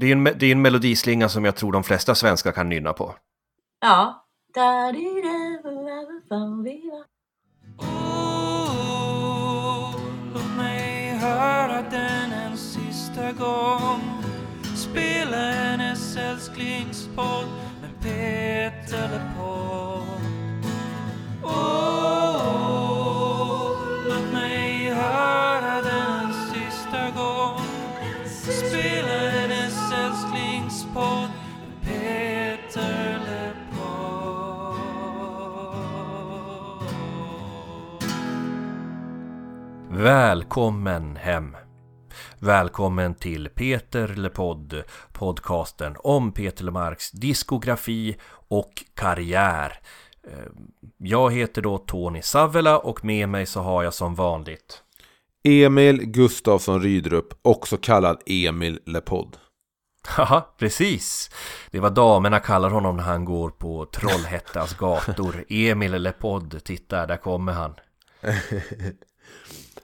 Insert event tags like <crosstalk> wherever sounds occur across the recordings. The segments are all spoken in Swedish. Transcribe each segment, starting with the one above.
Det är en, det är en melodislinga som jag tror de flesta svenskar kan nynna på. Ja. Oh, låt mig höra den en sista gång Spela hennes älsklingspodd med Peter Oh, Välkommen hem! Välkommen till Peter LePodd, podcasten om Peter LeMarcs diskografi och karriär. Eh, Jag heter då Tony Savela och med mig så har jag som vanligt Emil Gustafsson Rydrup, också kallad Emil Lepodd. Haha, precis! Det var damerna kallar honom när han går på Trollhättans gator. <laughs> Emil LePodd, titta där kommer han. <laughs>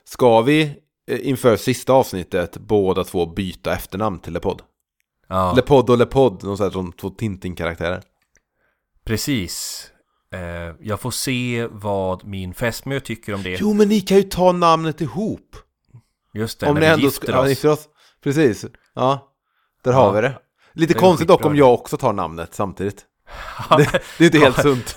Ska vi eh, inför sista avsnittet båda två byta efternamn till Lepodd? Ja, Lepodd och Lepodd, de som två Tintin-karaktärer. precis. Eh, Jag får se vad min fästmö tycker om det. Jo, men ni kan ju ta namnet ihop! Just det, Om när ni vi ändå gifter ska ja, oss. gifter oss. Precis, ja. Där Ja. har vi det. Lite Det konstigt dock om jag också tar namnet samtidigt. <laughs> Det, det är inte helt sunt.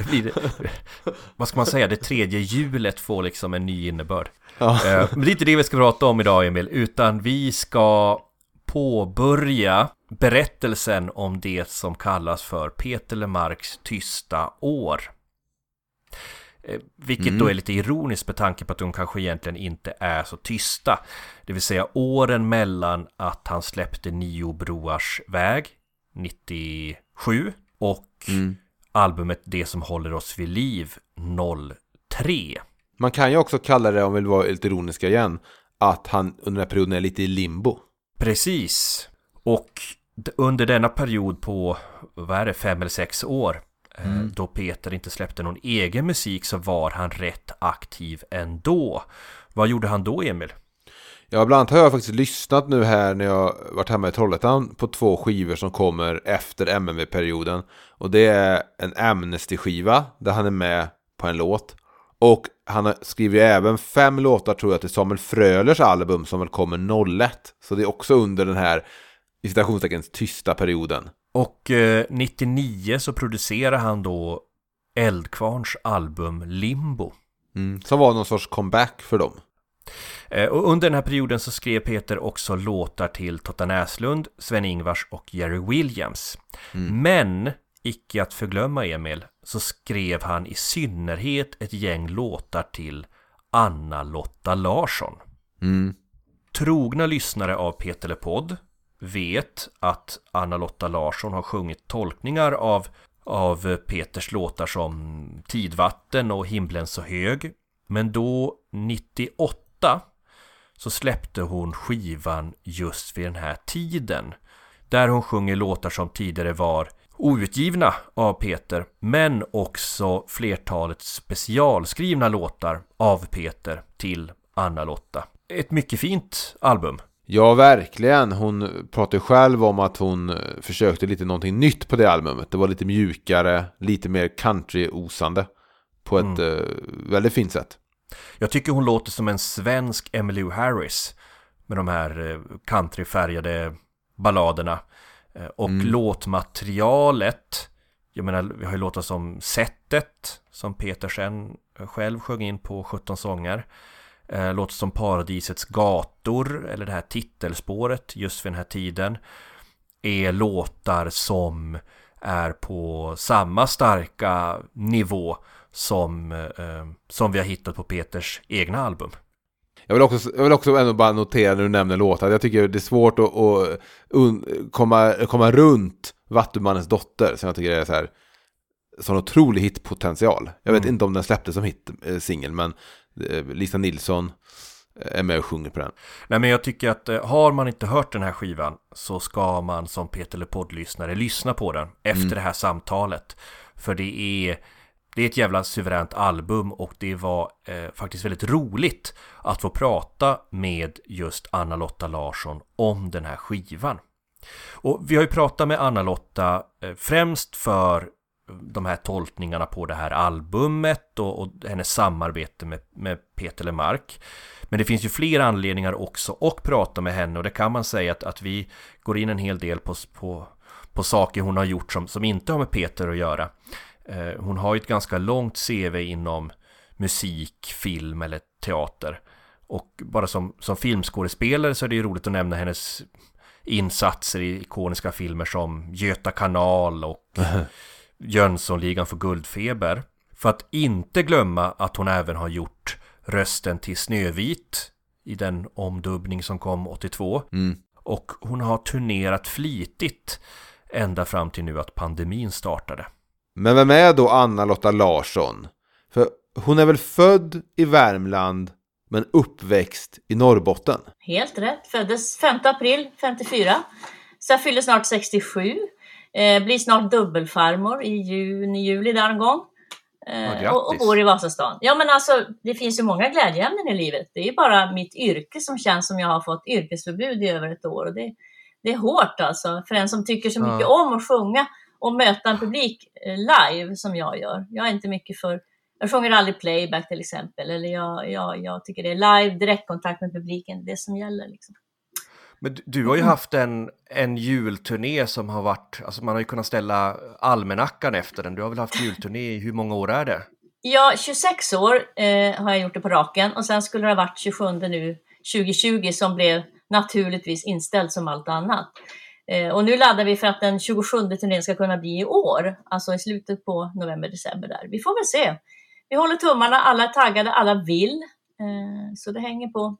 Vad ska man säga, det tredje hjulet får liksom en ny innebörd. Ja. Eh, Men det är inte det vi ska prata om idag Emil, utan vi ska påbörja berättelsen om det som kallas för Peter Lemarks tysta år. Eh, Vilket Mm. då är lite ironiskt med tanke på att de kanske egentligen inte är så tysta. Det vill säga åren mellan att han släppte Nio broars väg 97 och Mm. albumet Det som håller oss vid liv 03. Man kan ju också kalla det, om vi vill vara lite ironiska igen, att han under den här perioden är lite i limbo. Precis. Och under denna period på, vad är det, fem eller sex år eh, Då Peter inte släppte någon egen musik så var han rätt aktiv ändå. Vad gjorde han då Emil? Ja, bland annat har jag faktiskt lyssnat nu här när jag varit hemma i Trollhättan på två skivor som kommer efter MMV-perioden. Och det är en Amnesty-skiva där han är med på en låt. Och han skriver ju även fem låtar tror jag till Samuel Frölers album som väl kommer 01. Så det är också under den här i citationstecken tysta perioden. Och eh, 99 så producerade han då Eldkvarns album Limbo. Mm. Som var någon sorts comeback för dem. Eh, Och under den här perioden så skrev Peter också låtar till Totta Näslund, Sven-Ingvars och Jerry Williams. Men, icke att förglömma Emil, så skrev han i synnerhet ett gäng låtar till Anna-Lotta Larsson. Mm. Trogna lyssnare av Peter LePodd vet att Anna-Lotta Larsson har sjungit tolkningar av, av Peters låtar som Tidvatten och Himlen så hög. Men då 98 så släppte hon skivan just vid den här tiden. Där hon sjunger låtar som tidigare var outgivna av Peter men också flertalet specialskrivna låtar av Peter till Anna-Lotta. Ett mycket fint album. Ja, verkligen. Hon pratar ju själv om att hon eh, försökte lite någonting nytt på det albumet. Det var lite mjukare, lite mer country-osande. På ett eh, väldigt fint sätt. Jag tycker hon låter som en svensk Emmylou Harris med de här eh, countryfärgade balladerna. Eh, Och låtmaterialet, jag menar vi har ju låtar som Sättet som Peter sen själv sjöng in på 17 sånger. Eh, Låtar som Paradisets gator eller det här titelspåret just vid den här tiden är låtar som är på samma starka nivå som, eh, som vi har hittat på Peters egna album. Jag vill, också, jag vill också ändå bara notera när du nämner låtar. Jag tycker det är svårt att, att un, komma, komma runt Vattumannens dotter. Som jag tycker är så här. Sån otrolig hitpotential. Jag vet Mm. inte om den släpptes som hit, eh, singel. Men eh, Lisa Nilsson eh, är med och sjunger på den. Nej men jag tycker att har man inte hört den här skivan så ska man som Peter LePodd-lyssnare lyssna på den efter det här samtalet. För det är, det är ett jävla suveränt album och det var eh, faktiskt väldigt roligt att få prata med just Anna-Lotta Larsson om den här skivan. Och vi har ju pratat med Anna-Lotta eh, främst för de här tolkningarna på det här albumet och, och hennes samarbete med, med Peter Lemark. Men det finns ju fler anledningar också att prata med henne och det kan man säga att, att vi går in en hel del på, på, på saker hon har gjort som, som inte har med Peter att göra. Eh, hon har ju ett ganska långt CV inom musik, film eller teater. Och bara som, som filmskådespelare så är det ju roligt att nämna hennes insatser i ikoniska filmer som Göta kanal och <laughs> Jönssonligan för guldfeber. För att inte glömma att hon även har gjort rösten till Snövit i den omdubbning som kom 82. Mm. Och hon har turnerat flitigt ända fram till nu att pandemin startade. Men vem är då Anna-Lotta Larsson? För hon är väl född i Värmland men uppväxt i Norrbotten? Helt rätt. Föddes 5 april 54. Så jag fyller snart 67. Eh, blir snart dubbelfarmor i juni, juli där en gång. Eh, Ja, och, och bor i Vasastan. Ja men alltså det finns ju många glädjeämnen i livet. Det är ju bara mitt yrke som känns som jag har fått yrkesförbud i över ett år. Och det, det är hårt alltså för en som tycker så Ja. mycket om att sjunga och möta en publik eh, live som jag gör. Jag är inte mycket för jag sjunger aldrig playback till exempel. Eller jag, jag, jag tycker det är live, direktkontakt med publiken, det som gäller. Liksom. Men du- du har ju haft en, en julturné som har varit, alltså man har ju kunnat ställa almanackan efter den. Du har väl haft julturné i hur många år är det? Ja, 26 år eh, har jag gjort det på raken och sen skulle det ha varit 27 nu 2020 som blev naturligtvis inställd som allt annat. Eh, och nu laddar vi för att den 27 turnén ska kunna bli i år, alltså i slutet på november-december där. Vi får väl se. Vi håller tummarna, alla är taggade, alla vill. Eh, så det hänger på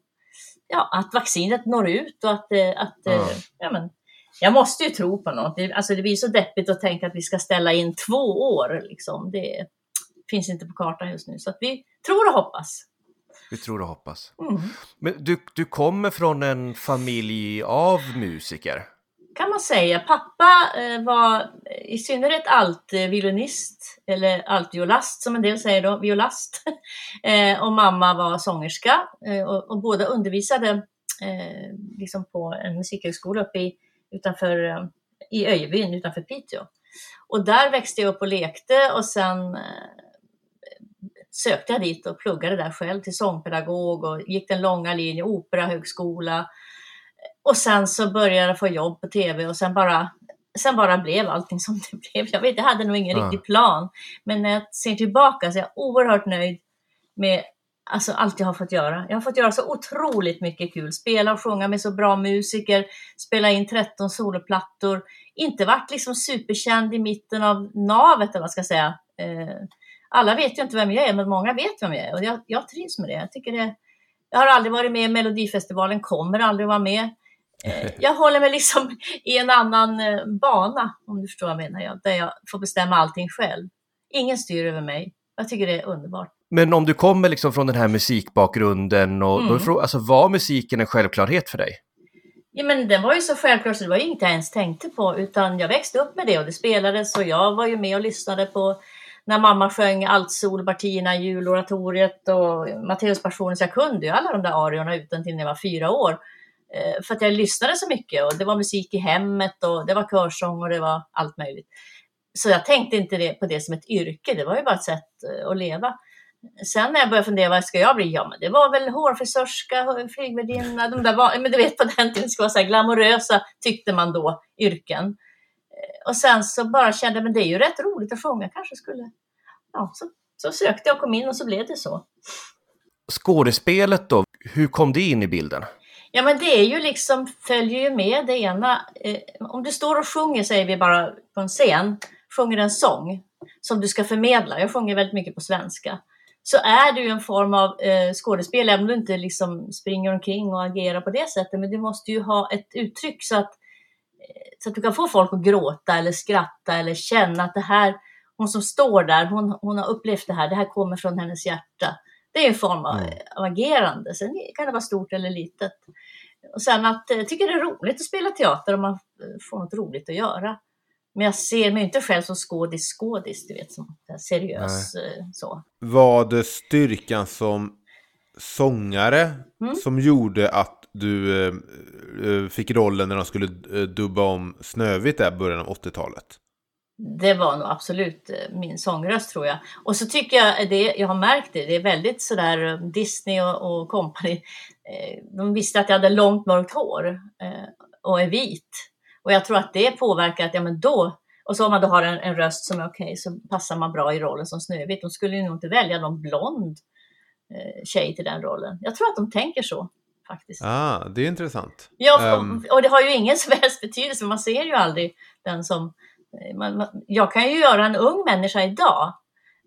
ja, att vaccinet når ut och att, eh, att eh, Ja. men, jag måste ju tro på något. Det, alltså det blir så deppigt att tänka att vi ska ställa in två år. Liksom. Det finns inte på kartan just nu. Så vi tror och hoppas. Vi tror och hoppas. Mm. Men du, du kommer från en familj av musiker. Kan man säga. Pappa eh, var i synnerhet altviolinist, eller altviolast som en del säger då, violast. <laughs> eh, och mamma var sångerska eh, och, och båda undervisade eh, liksom på en musikhögskola uppe i, utanför, eh, i Öjebyn utanför Piteå. Och där växte jag upp och lekte och sen eh, sökte jag dit och pluggade där själv till sångpedagog och gick den långa linjen, operahögskola. Och sen så började jag få jobb på tv och sen bara, sen bara blev allting som det <laughs> blev. Jag vet, jag hade nog ingen Ja. riktig plan. Men när jag ser tillbaka så är jag oerhört nöjd med alltså, allt jag har fått göra. Jag har fått göra så otroligt mycket kul. Spela och sjunga med så bra musiker, spela in 13 soloplattor. Inte varit liksom superkänd i mitten av navet, eller vad ska jag säga. Eh, alla vet ju inte vem jag är, men många vet vem jag är och jag, jag trivs med det. Jag, tycker det. jag har aldrig varit med i Melodifestivalen, kommer aldrig vara med. Eh, Jag håller mig liksom i en annan eh, bana, om du förstår vad jag menar, jag, där jag får bestämma allting själv. Ingen styr över mig. Jag tycker det är underbart. Men om du kommer liksom från den här musikbakgrunden och då Mm. frå- alltså var musiken en självklarhet för dig? Ja, men den var ju så självklar så det var ju inget jag ens tänkte på utan jag växte upp med det och det spelades och jag var ju med och lyssnade på när mamma sjöng altsolpartierna i juloratoriet och Matteuspassionen så jag kunde ju alla de där ariorna utan till när jag var fyra år. Eh, för att jag lyssnade så mycket och det var musik i hemmet och det var körsång och det var allt möjligt. Så jag tänkte inte det, på det som ett yrke, det var ju bara ett sätt eh, att leva. Sen när jag började fundera, vad ska jag bli? Ja, men det var väl hårfrisörska, flygvärdinna, de där var, men du vet på den tiden, det skulle vara så här glamorösa, tyckte man då, yrken. Eh, och sen så bara kände jag, men det är ju rätt roligt att sjunga, kanske skulle... Ja, så, så sökte jag och kom in och så blev det så. Skådespelet då, hur kom det in i bilden? Ja, men det är ju liksom, följer ju med det ena. Eh, om du står och sjunger, säger vi bara på en scen, sjunger en sång som du ska förmedla. Jag sjunger väldigt mycket på svenska. Så är det ju en form av eh, skådespel, även om du inte liksom springer omkring och agerar på det sättet. Men du måste ju ha ett uttryck så att, eh, så att du kan få folk att gråta eller skratta eller känna att det här, hon som står där, hon, hon har upplevt det här, det här kommer från hennes hjärta. Det är en form av, Mm. av agerande. Sen kan det vara stort eller litet. Och sen att eh, jag tycker det är roligt att spela teater om man eh, får något roligt att göra. Men jag ser mig inte själv som skådis, skådis, du vet, som seriös eh, så. Var det styrkan som sångare Mm. som gjorde att du eh, eh, fick rollen när de skulle eh, dubba om Snövit där i början av 80-talet? Det var nog absolut eh, min sångröst tror jag. Och så tycker jag, det, jag har märkt det, det är väldigt sådär eh, Disney och, och company. Eh, de visste att jag hade långt mörkt hår eh, och är vit. Och jag tror att det påverkar att, ja men då, och så om man då har en, en röst som är okej okay, så passar man bra i rollen som Snövit. De skulle ju nog inte välja någon blond eh, tjej till den rollen. Jag tror att de tänker så faktiskt. Ah, det är intressant. Ja, um... och det har ju ingen som helst betydelse, man ser ju aldrig den som man, man, jag kan ju göra en ung människa idag,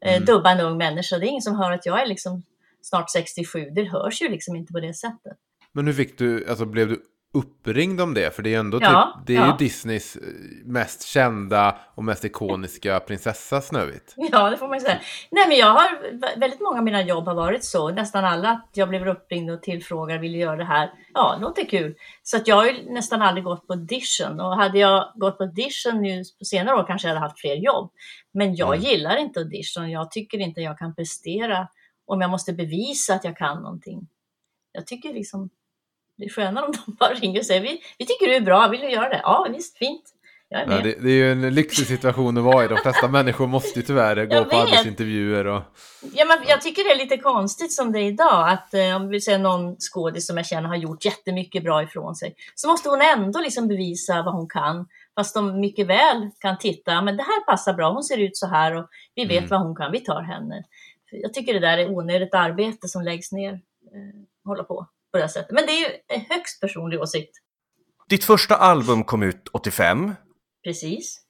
eh, mm. dubba en ung människa. Det är ingen som hör att jag är liksom snart 67. Det hörs ju liksom inte på det sättet. Men hur fick du, alltså blev du uppringd om det? För det är ändå ja, typ, det är ja. ju Disneys eh, mest kända och mest ikoniska prinsessa Snövit. <laughs> Ja, det får man ju säga. Nej, men jag har, väldigt många av mina jobb har varit så, nästan alla, att jag blev uppringd och tillfrågad, vill göra det här? Ja, låter kul. Så att jag har ju nästan aldrig gått på audition och hade jag gått på audition nu på senare år kanske jag hade haft fler jobb. Men jag mm. gillar inte audition, jag tycker inte jag kan prestera om jag måste bevisa att jag kan någonting. Jag tycker liksom det är skönare om de <laughs> bara ringer och säger vi, vi tycker du är bra, vill du göra det? Ja, visst, fint. Jag är med. Ja, det, det, är ju en lyxig situation att vara i. De flesta <laughs> människor måste ju tyvärr gå på arbetsintervjuer. Och... Ja, men jag tycker det är lite konstigt som det är idag. Att eh, om vi säger någon skådis som jag känner har gjort jättemycket bra ifrån sig. Så måste hon ändå liksom bevisa vad hon kan. Fast de mycket väl kan titta, men det här passar bra, hon ser ut så här och vi vet mm. vad hon kan, vi tar henne. Jag tycker det där är onödigt arbete som läggs ner. Eh, hålla på på det sättet. Men det är ju en högst personlig åsikt. Ditt första album kom ut 85. Precis.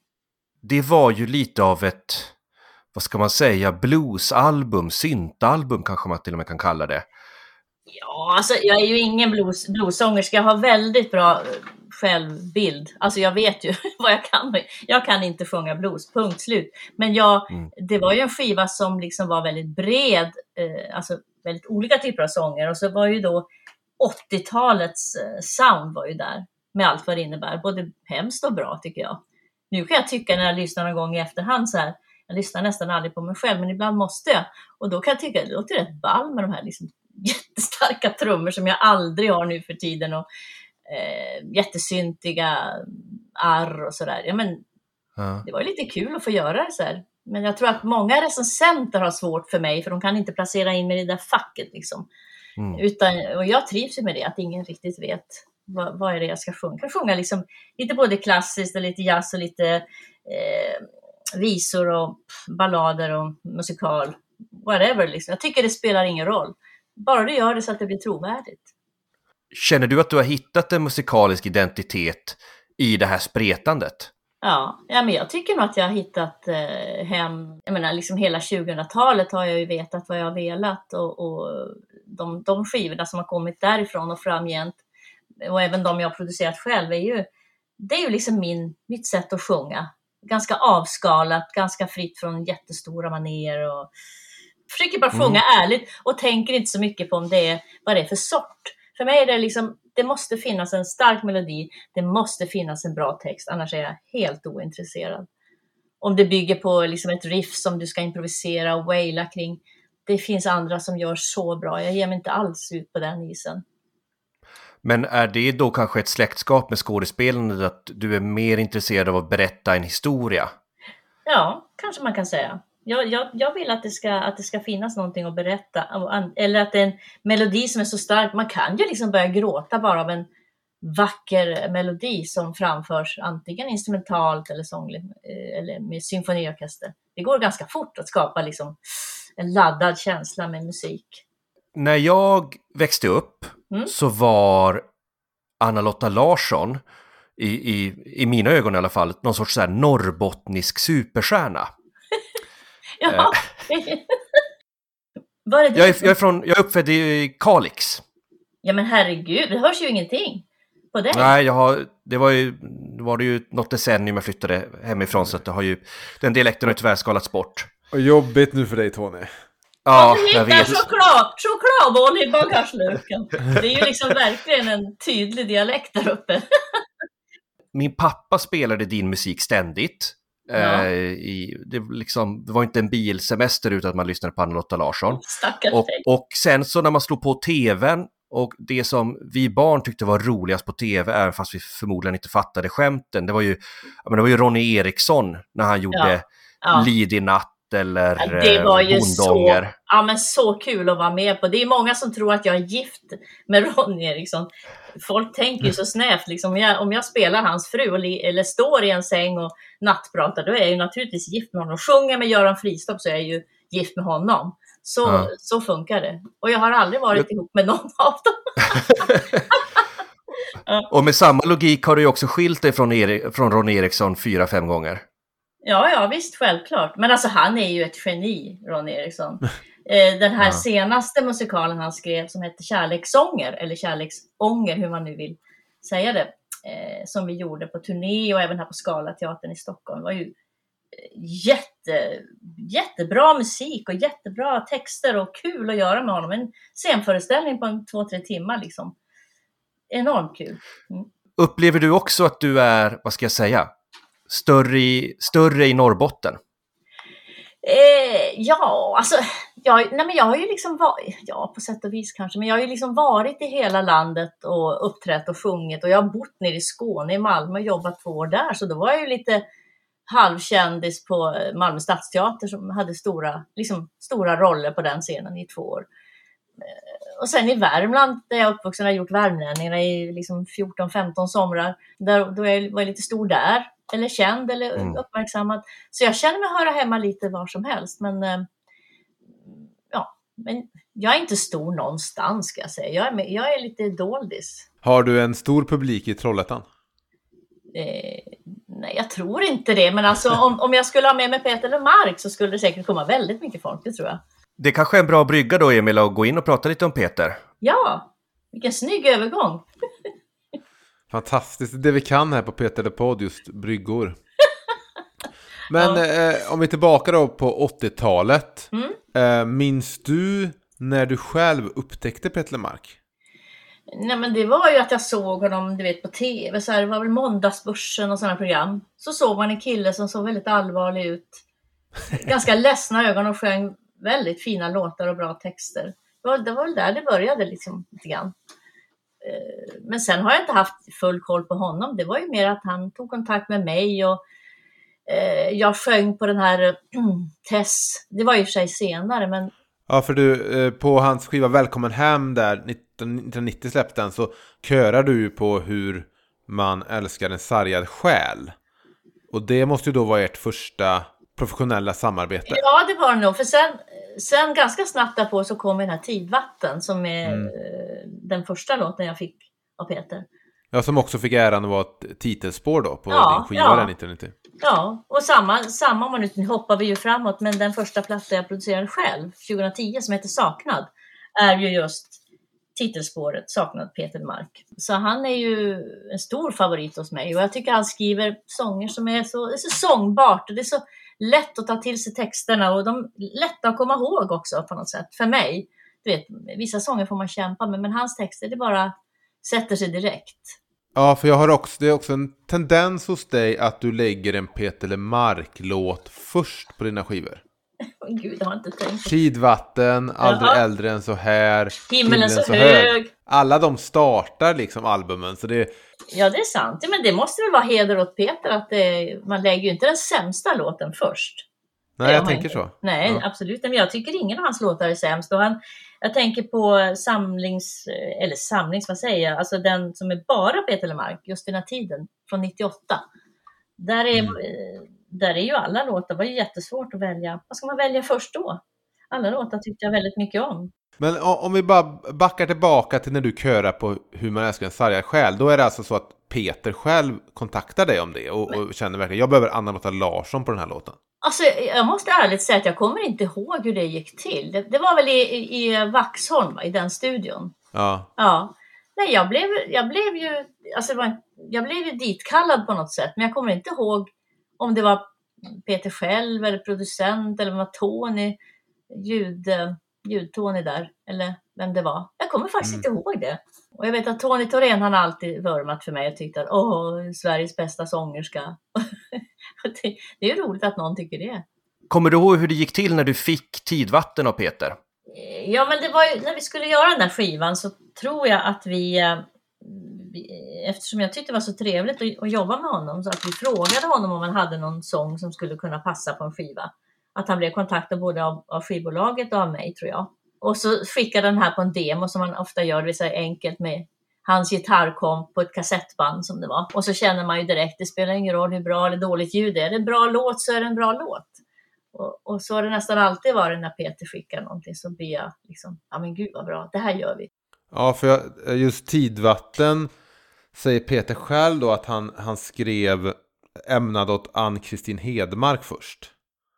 Det var ju lite av ett, vad ska man säga, bluesalbum, syntalbum kanske man till och med kan kalla det. Ja, alltså jag är ju ingen blues, bluesångerska. Jag har väldigt bra eh, självbild. Alltså jag vet ju <laughs> vad jag kan. Jag kan inte sjunga blues, punkt slut. Men jag, mm. det var ju en skiva som liksom var väldigt bred, eh, alltså väldigt olika typer av sånger. Och så var ju då 80-talets eh, sound var ju där med allt vad det innebär, både hemskt och bra tycker jag. Nu kan jag tycka när jag lyssnar någon gång i efterhand så här, jag lyssnar nästan aldrig på mig själv, men ibland måste jag. Och då kan jag tycka att det låter rätt ball med de här liksom <laughs> jättestarka trummor som jag aldrig har nu för tiden och eh, jättesyntiga arr och sådär. Ja, men ja. Det var ju lite kul att få göra det så här. Men jag tror att många recensenter har svårt för mig, för de kan inte placera in mig i det där facket. Liksom. Mm. Utan, och jag trivs med det, att ingen riktigt vet vad, vad är det jag ska sjunga. Jag kan sjunga liksom lite både klassiskt och lite jazz och lite eh, visor och ballader och musikal. Whatever, liksom. jag tycker det spelar ingen roll. Bara du gör det så att det blir trovärdigt. Känner du att du har hittat en musikalisk identitet i det här spretandet? Ja, ja men jag tycker nog att jag har hittat eh, hem, jag menar liksom hela 2000-talet har jag ju vetat vad jag har velat och, och de, de skivorna som har kommit därifrån och framgent och även de jag har producerat själv är ju, det är ju liksom min, mitt sätt att sjunga. Ganska avskalat, ganska fritt från jättestora manér och försöker bara sjunga mm. ärligt och tänker inte så mycket på om det är, vad det är för sort. För mig är det liksom, det måste finnas en stark melodi, det måste finnas en bra text, annars är jag helt ointresserad. Om det bygger på liksom ett riff som du ska improvisera och waila kring, det finns andra som gör så bra. Jag ger mig inte alls ut på den isen. Men är det då kanske ett släktskap med skådespelandet, att du är mer intresserad av att berätta en historia? Ja, kanske man kan säga. Jag, jag, jag vill att det, ska, att det ska finnas någonting att berätta, eller att det är en melodi som är så stark. Man kan ju liksom börja gråta bara av en vacker melodi som framförs antingen instrumentalt eller sångligt eh, eller med symfoniorkester. Det går ganska fort att skapa liksom en laddad känsla med musik. När jag växte upp mm. så var Anna-Lotta Larsson, i, i, i mina ögon i alla fall, någon sorts så här norrbottnisk superstjärna. <laughs> ja. <laughs> Var är jag, är, jag, är från, jag är uppfödd i Kalix. Ja men herregud, det hörs ju ingenting på dig. Nej, jag har, det var ju, var det ju något decennium jag flyttade hemifrån så att det har ju, den dialekten har tyvärr skalats bort. Och jobbigt nu för dig Tony. Ja, jag vet. Choklad, chokladboll i bagageluckan. Det är ju liksom verkligen en tydlig dialekt där uppe. <laughs> Min pappa spelade din musik ständigt. Ja. Eh, i, det, liksom, det, var inte en bilsemester utan att man lyssnade på Anna-Lotta Larsson. Och, och sen så när man slog på tvn Och det som vi barn tyckte var roligast på tv, även fast vi förmodligen inte fattade skämten, det var ju, ja, men det var ju Ronny Eriksson när han gjorde Ja. Lid i natt eller Ja, det var ju så, Bondånger. ja, men så kul att vara med på. Det är många som tror att jag är gift med Ronny Eriksson. Folk tänker ju så snävt. Liksom, om, jag, om jag spelar hans fru eller står i en säng och nattpratar, då är jag ju naturligtvis gift med honom. Sjunger med Göran Fristopp så är jag ju gift med honom. Så, Ja. så funkar det. Och jag har aldrig varit ihop med någon <laughs> av dem. Och med samma logik har du ju också skilt dig från, Eri- från Ronny Eriksson fyra, fem gånger. Ja, ja, visst, självklart. Men alltså han är ju ett geni, Ronny Eriksson. <laughs> Eh, Den här Ja. senaste musikalen han skrev som hette Kärleksånger, eller Kärleksånger, hur man nu vill säga det, eh, som vi gjorde på turné och även här på Scalateatern i Stockholm, var ju eh, jätte, jättebra musik och jättebra texter och kul att göra med honom. En scenföreställning på en två, tre timmar liksom. Enormt kul. Upplever du också att du är, vad ska jag säga, större i, större i Norrbotten? Eh, ja, alltså, jag, nej men jag har ju liksom varit, ja på sätt och vis kanske, men jag har ju liksom varit i hela landet och uppträtt och sjungit och jag har bott nere i Skåne, i Malmö och jobbat två år där, så då var jag ju lite halvkändis på Malmö stadsteater som hade stora, liksom, stora roller på den scenen i två år. Eh, Och sen i Värmland, där jag är uppvuxen, har gjort Värmlänningarna i liksom 14-15 somrar. Där, då jag var jag lite stor där, eller känd eller Mm. uppmärksammad. Så jag känner mig höra hemma lite var som helst. Men, eh, ja, men jag är inte stor någonstans ska jag säga. Jag är, jag är lite doldis. Har du en stor publik i Trollhättan? Eh, nej, jag tror inte det. Men alltså, om, om jag skulle ha med mig Peter Lemark så skulle det säkert komma väldigt mycket folk, det tror jag. Det kanske är en bra brygga då, Emil, att gå in och prata lite om Peter. Ja, vilken snygg övergång. <laughs> Fantastiskt, det vi kan här på Peter Podd, just bryggor. <laughs> Men eh, om vi är tillbaka då på 80-talet. Mm. Eh, minns du när du själv upptäckte Peter Lemark? Nej men det var ju att jag såg honom du vet, på tv, så här, det var väl Måndagsbörsen och sådana program. Så såg man en kille som såg väldigt allvarlig ut. Ganska <laughs> ledsna ögon och sjöng väldigt fina låtar och bra texter. Det var, det var väl där det började liksom lite grann. Eh, Men sen har jag inte haft full koll på honom. Det var ju mer att han tog kontakt med mig och eh, jag sjöng på den här <clears throat> Tess. Det var och för sig senare men Ja, för du, eh, på hans skiva Välkommen hem där, 1990 släppte den, så körar du ju på hur man älskar en sargad själ. Och det måste ju då vara ert första professionella samarbete. Ja, det var det nog. För sen, sen ganska snabbt därpå så kom den här Tidvatten som är Mm. eh, den första låten jag fick av Peter. Ja, som också fick äran att vara ett titelspår då på Ja, din skiva ja. där 1990. Ja, och samma, samma om man nu hoppar vi ju framåt, men den första plattan jag producerade själv, 2010, som heter Saknad, är ju just titelspåret Saknad Peter Mark. Så han är ju en stor favorit hos mig och jag tycker han skriver sånger som är så, det är så sångbart och det är så lätt att ta till sig texterna och de är lätta att komma ihåg också på något sätt, för mig. Du vet, vissa sånger får man kämpa med, men hans texter, det bara sätter sig direkt. Ja, för jag har också, det är också en tendens hos dig att du lägger en Peter Lemark-låt först på dina skivor. <laughs> Gud, jag har inte tänkt på Tidvatten, Aldrig Jaha. äldre än så här, Himmelen så hög. Alla de startar liksom albumen, så det Ja, det är sant. Ja, men det måste väl vara heder åt Peter att det, man lägger ju inte den sämsta låten först. Nej, jag tänker inte. så. Nej, Ja. absolut. Men jag tycker ingen av hans låtar är sämst. Och han, jag tänker på samlings, eller samlings, vad säger jag, alltså den som är bara Peter Lemark, just den här tiden, från 98. Där är, Mm. eh, där är ju alla låtar, det var ju jättesvårt att välja. Vad ska man välja först då? Alla låtar tyckte jag väldigt mycket om. Men om vi bara backar tillbaka till när du körar på Hur man älskar en sargad själ. Då är det alltså så att Peter själv kontaktar dig om det och, och känner verkligen jag behöver Anna-Lotta Larsson på den här låten. Alltså, jag måste ärligt säga att jag kommer inte ihåg hur det gick till. Det, det var väl i, i, Vaxholm, va, i den studion. Ja, Ja. Nej, jag blev, jag blev ju, alltså jag blev ju ditkallad på något sätt, men jag kommer inte ihåg om det var Peter själv eller producent eller om det var Tony, ljud, ljud-Tony där, eller vem det var. Jag kommer faktiskt Mm. inte ihåg det. Och jag vet att Tony Thorén, han har alltid vurmat för mig och tyckt att åh, Sveriges bästa sångerska. <laughs> det, det är ju roligt att någon tycker det. Kommer du ihåg hur det gick till när du fick Tidvatten av Peter? Ja, men det var ju, när vi skulle göra den där skivan så tror jag att vi, eh, vi eftersom jag tyckte det var så trevligt att, att jobba med honom, så att vi frågade honom om han hade någon sång som skulle kunna passa på en skiva. Att han blev kontaktad både av, av skivbolaget och av mig, tror jag. Och så skickade han här på en demo som man ofta gör, det vill säga enkelt med hans gitarrkomp på ett kassettband som det var. Och så känner man ju direkt, det spelar ingen roll hur bra eller dåligt ljud det är. Är det en bra låt så är det en bra låt. Och, och så har det nästan alltid varit när Peter skickar någonting så blir jag liksom, ja men gud vad bra, det här gör vi. Ja, för jag, just Tidvatten säger Peter själv då att han, han skrev ämnad åt Ann-Kristin Hedmark först.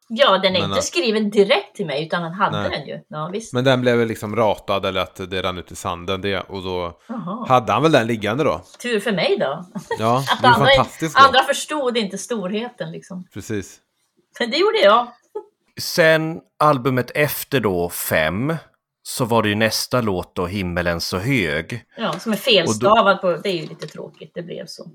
Ja, den är Men, inte äh, skriven direkt till mig utan han hade Nej. den ju. Ja, visst. Men den blev väl liksom ratad eller att det rann ut i sanden det. Och då Jaha. hade han väl den liggande då. Tur för mig då. Ja, <laughs> Att det är andra, fantastiskt då. andra förstod inte storheten liksom. Precis. Men det gjorde jag. Sen albumet efter då, fem, så var det ju nästa låt då, Himmelen så hög. Ja, som är felstavad på, det är ju lite tråkigt, det blev så.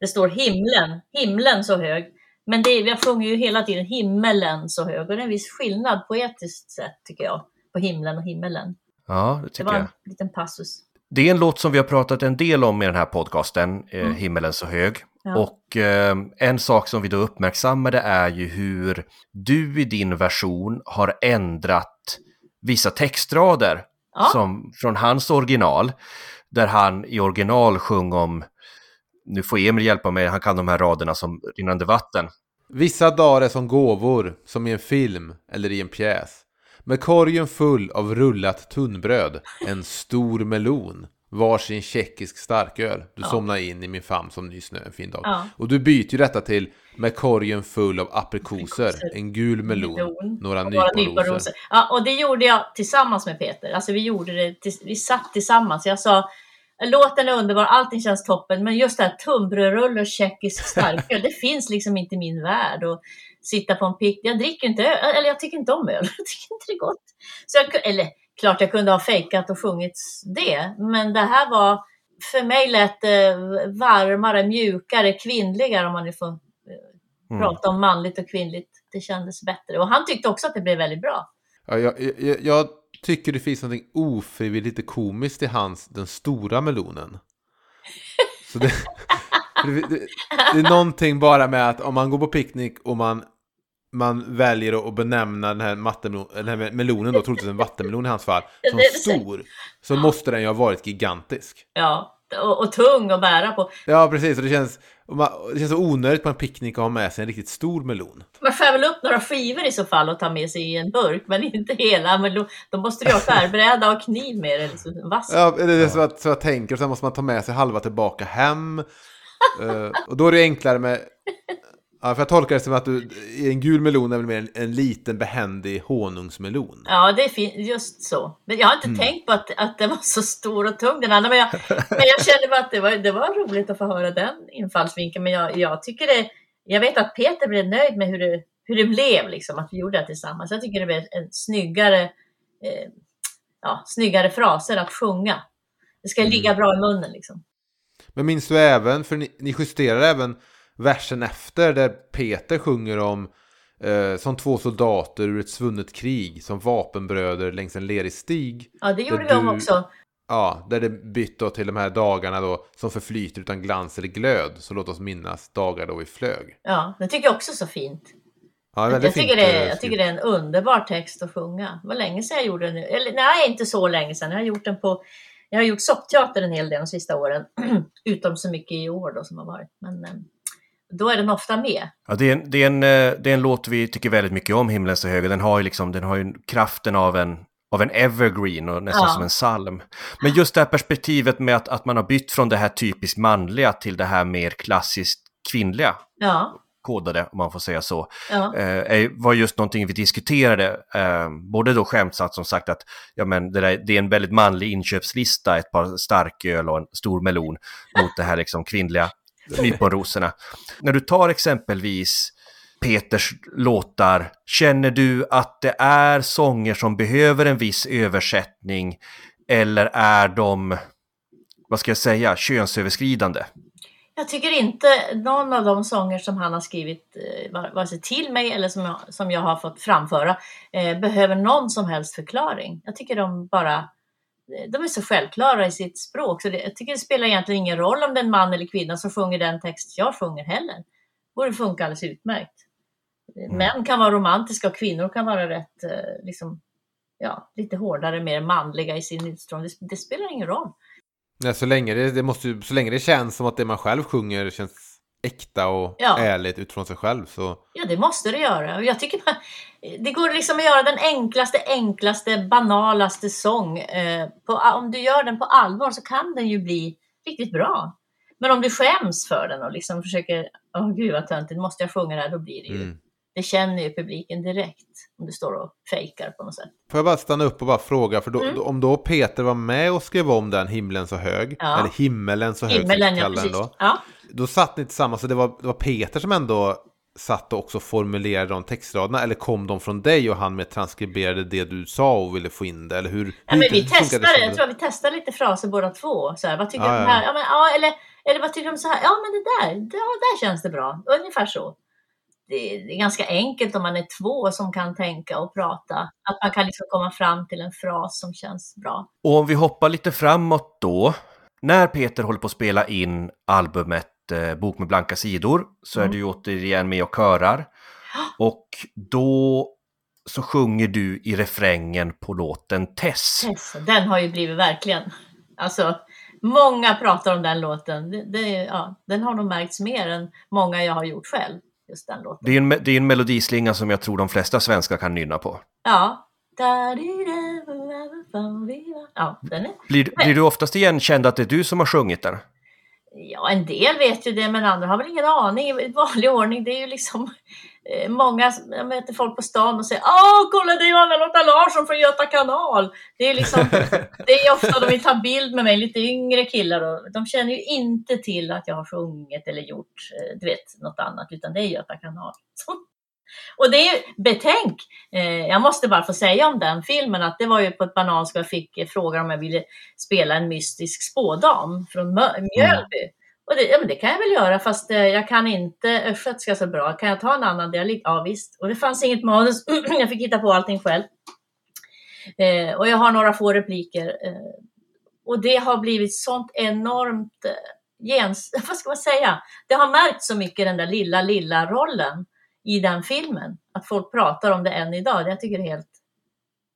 Det står himlen, himlen så hög. Men det, jag sjunger ju hela tiden himmelen så hög och det är en viss skillnad poetiskt sett tycker jag. På himlen och himmelen. Ja, det Det tycker var jag. en liten passus. Det är en låt som vi har pratat en del om i den här podcasten, eh, Himmelen så hög. Ja. Och eh, en sak som vi då uppmärksammade är ju hur du i din version har ändrat vissa textrader Ja. som, från hans original. Där han i original sjöng om, nu får Emil hjälpa mig, han kan de här raderna som rinnande vatten. Vissa dagar är som gåvor, som i en film eller i en pjäs. Med korgen full av rullat tunnbröd, en stor melon, varsin tjeckisk starköl. Du somnar in i min famn som ny snö en fin dag. Ja. Och du byter ju detta till med korgen full av aprikoser, Aprikoser, en gul melon, Melon några nyponrosor. Ja, och det gjorde jag tillsammans med Peter. Alltså vi gjorde det, vi satt tillsammans. Jag sa, låten är underbar, allting känns toppen, men just det här tunnbrödsrulle och tjeckisk starköl, <laughs> det finns liksom inte i min värld. Och sitta på en pick, jag dricker inte öl, eller jag tycker inte om öl, <laughs> jag tycker inte det är gott. Så jag, eller klart jag kunde ha fejkat och sjungit det, men det här var, för mig lät det varmare, mjukare, kvinnligare om man nu får eh, Mm. prata om manligt och kvinnligt. Det kändes bättre. Och han tyckte också att det blev väldigt bra. Ja, jag, jag, jag tycker det finns något ofrivilligt lite komiskt i hans Den stora melonen. Så det, <laughs> det, det, det är någonting bara med att om man går på picknick och man, man väljer att- benämna den här, mattemelon, den här melonen, då troligtvis en vattenmelon i hans fall, som stor, så måste den ju ha varit gigantisk. Ja, och, och tung att bära på. Ja, precis. Och det känns, det känns så onödigt på en picknick att ha med sig en riktigt stor melon. Man skär väl upp några skivor i så fall och tar med sig i en burk, men inte hela. Men då, måste du ha skärbräda och kniv med dig, liksom, vass. Ja, det är så, att, så jag tänker, och sen måste man ta med sig halva tillbaka hem. Eh, och då är det enklare med... Ja, för jag tolkar det som att du, en gul melon är väl mer en, en liten behändig honungsmelon. Ja, det är fint. Just så. Men jag har inte tänkt på att, att det var så stor och tung den andra. Men jag, men jag kände bara att det var, det var roligt att få höra den infallsvinkeln. Men jag, jag tycker det... Jag vet att Peter blev nöjd med hur det, hur det blev, liksom, att vi gjorde det tillsammans. Jag tycker det blev en snyggare, eh, ja, snyggare fraser att sjunga. Det ska ligga bra i munnen liksom. Men minns du även, för ni, ni justerar även versen efter där Peter sjunger om eh, som två soldater ur ett svunnet krig, som vapenbröder längs en lerig stig. Ja, det gjorde om du- också. Ja, där det bytt då till de här dagarna då som förflyter utan glans eller glöd. Så låt oss minnas dagar då vi flög. Ja, det tycker jag också är så fint. Ja, Jag, tycker det, eh, jag tycker det är en underbar text att sjunga. Det var länge sedan jag gjorde den nu. Eller nej, inte så länge sedan. Jag har gjort den på... Jag har gjort soppteater en hel del de sista åren. <clears throat> Utom så mycket i år då som har varit. Men eh, då är den ofta med. Ja, det, är en, det, är en, eh, det är en låt vi tycker väldigt mycket om, Himlen så hög. Den har ju, liksom, den har ju kraften av en, av en evergreen och nästan Ja. som en psalm. Men just det här perspektivet med att, att man har bytt från det här typiskt manliga till det här mer klassiskt kvinnliga Ja, kodade, om man får säga så, ja, eh, var just någonting vi diskuterade. Eh, både då skämtsamt som sagt att ja, men det, där, det är en väldigt manlig inköpslista, ett par starköl och en stor melon mot det här liksom kvinnliga nyponrosorna. När du tar exempelvis Peters låtar, känner du att det är sånger som behöver en viss översättning eller är de, vad ska jag säga, könsöverskridande? Jag tycker inte någon av de sånger som han har skrivit, eh, vare sig till mig eller som jag, som jag har fått framföra, eh, behöver någon som helst förklaring. Jag tycker de bara, de är så självklara i sitt språk så det, jag tycker det spelar egentligen ingen roll om det är en man eller kvinna som sjunger den text jag sjunger heller. Det borde funka alldeles utmärkt. Mm. Män kan vara romantiska och kvinnor kan vara rätt, eh, liksom, ja, lite hårdare, mer manliga i sin utstrålning. Det, det spelar ingen roll. Nej, så, länge det, det måste, så länge det känns som att det man själv sjunger känns äkta och Ja. ärligt utifrån sig själv så... Ja, det måste det göra. Jag tycker man, det går liksom att göra den enklaste, enklaste, banalaste sång. Eh, på, om du gör den på allvar så kan den ju bli riktigt bra. Men om du skäms för den och liksom försöker, åh gud vad töntigt, måste jag sjunga det här? Då blir det ju, Mm. det känner ju publiken direkt. Om du står och fejkar på något sätt. Får jag bara stanna upp och bara fråga, för då, Mm. om då Peter var med och skrev om den himlen så hög, Ja. eller himmelen så hög Himmelen, ja precis. då, Ja. Då satt ni tillsammans, så det var, det var Peter som ändå satt och också formulerade de textraderna, eller kom de från dig och han med transkriberade det du sa och ville få in det, eller hur? Ja, hur men vi testade, jag tror att vi testade lite fraser båda två. Så här, vad tycker du om det här? Ja, men, ja, eller, eller vad tycker du om så här? Ja, men det där, det, ja, där känns det bra. Ungefär så. Det, det är ganska enkelt om man är två som kan tänka och prata. Att man kan liksom komma fram till en fras som känns bra. Och om vi hoppar lite framåt då. När Peter håller på att spela in albumet eh, Bok med blanka sidor så är Mm. du ju återigen med och körar. Och då så sjunger du i refrängen på låten Tess. Yes, den har ju blivit verkligen, alltså många pratar om den låten. Det, det, ja, den har nog märkts mer än många jag har gjort själv. Just den låten. Det är en, det är en melodislinga som jag tror de flesta svenskar kan nynna på. Ja. Ja, den är Blir, blir du oftast igenkänd att det är du som har sjungit den? Ja, en del vet ju det, men andra har väl ingen aning i vanlig ordning. Det är ju liksom <laughs> eh, många, jag möter folk på stan och säger Åh, kolla det är ju Anna-Lotta Larsson från Göta kanal. Det är liksom, <laughs> det är ofta de vill ta bild med mig, lite yngre killar och de känner ju inte till att jag har sjungit eller gjort, eh, du vet, något annat, utan det är Göta kanal. <laughs> Och det är ju, betänk, eh, jag måste bara få säga om den filmen att det var ju på ett bananskal jag fick frågan om jag ville spela en mystisk spådam från Mö- Mjölby. Och det, ja, men det kan jag väl göra fast eh, jag kan inte östgötska så bra. Kan jag ta en annan dialekt? Ja visst. Och det fanns inget manus. <clears throat> jag fick hitta på allting själv. Eh, och jag har några få repliker. Eh, och det har blivit sånt enormt eh, gens... <laughs> Vad ska man säga? Det har märkt så mycket den där lilla, lilla rollen i den filmen. Att folk pratar om det än idag. Jag tycker det är helt...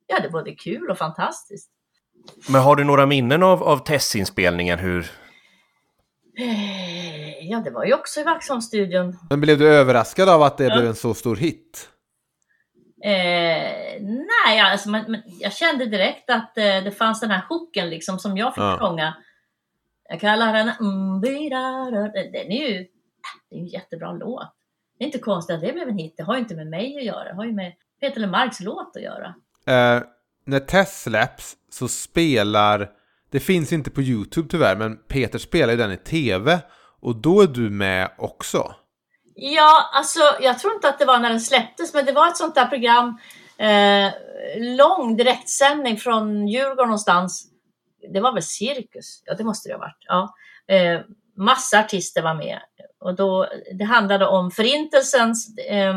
Ja, det är både kul och fantastiskt. Men har du några minnen av, av Tess-inspelningen? Hur... Eh, Ja, det var ju också i Vaxholmsstudion. Men blev du överraskad av att det Ja. blev en så stor hit? Eh, nej, alltså, men, men jag kände direkt att eh, det fanns den här hooken liksom som jag fick Ja. sjunga. Jag kallar den den är ju det är en jättebra låt. Det är inte konstigt att det blev en hit. Det har ju inte med mig att göra. Det har ju med Peter Lemarks låt att göra. Eh, när Tess släpps så spelar, det finns inte på YouTube tyvärr, men Peter spelar ju den i tv. Och då är du med också. Ja, alltså jag tror inte att det var när den släpptes, men det var ett sånt där program. Eh, lång direktsändning från Djurgården någonstans. Det var väl Cirkus? Ja, det måste det ha varit. Ja. Eh, massa artister var med. Och då, det handlade om förintelsens, eh,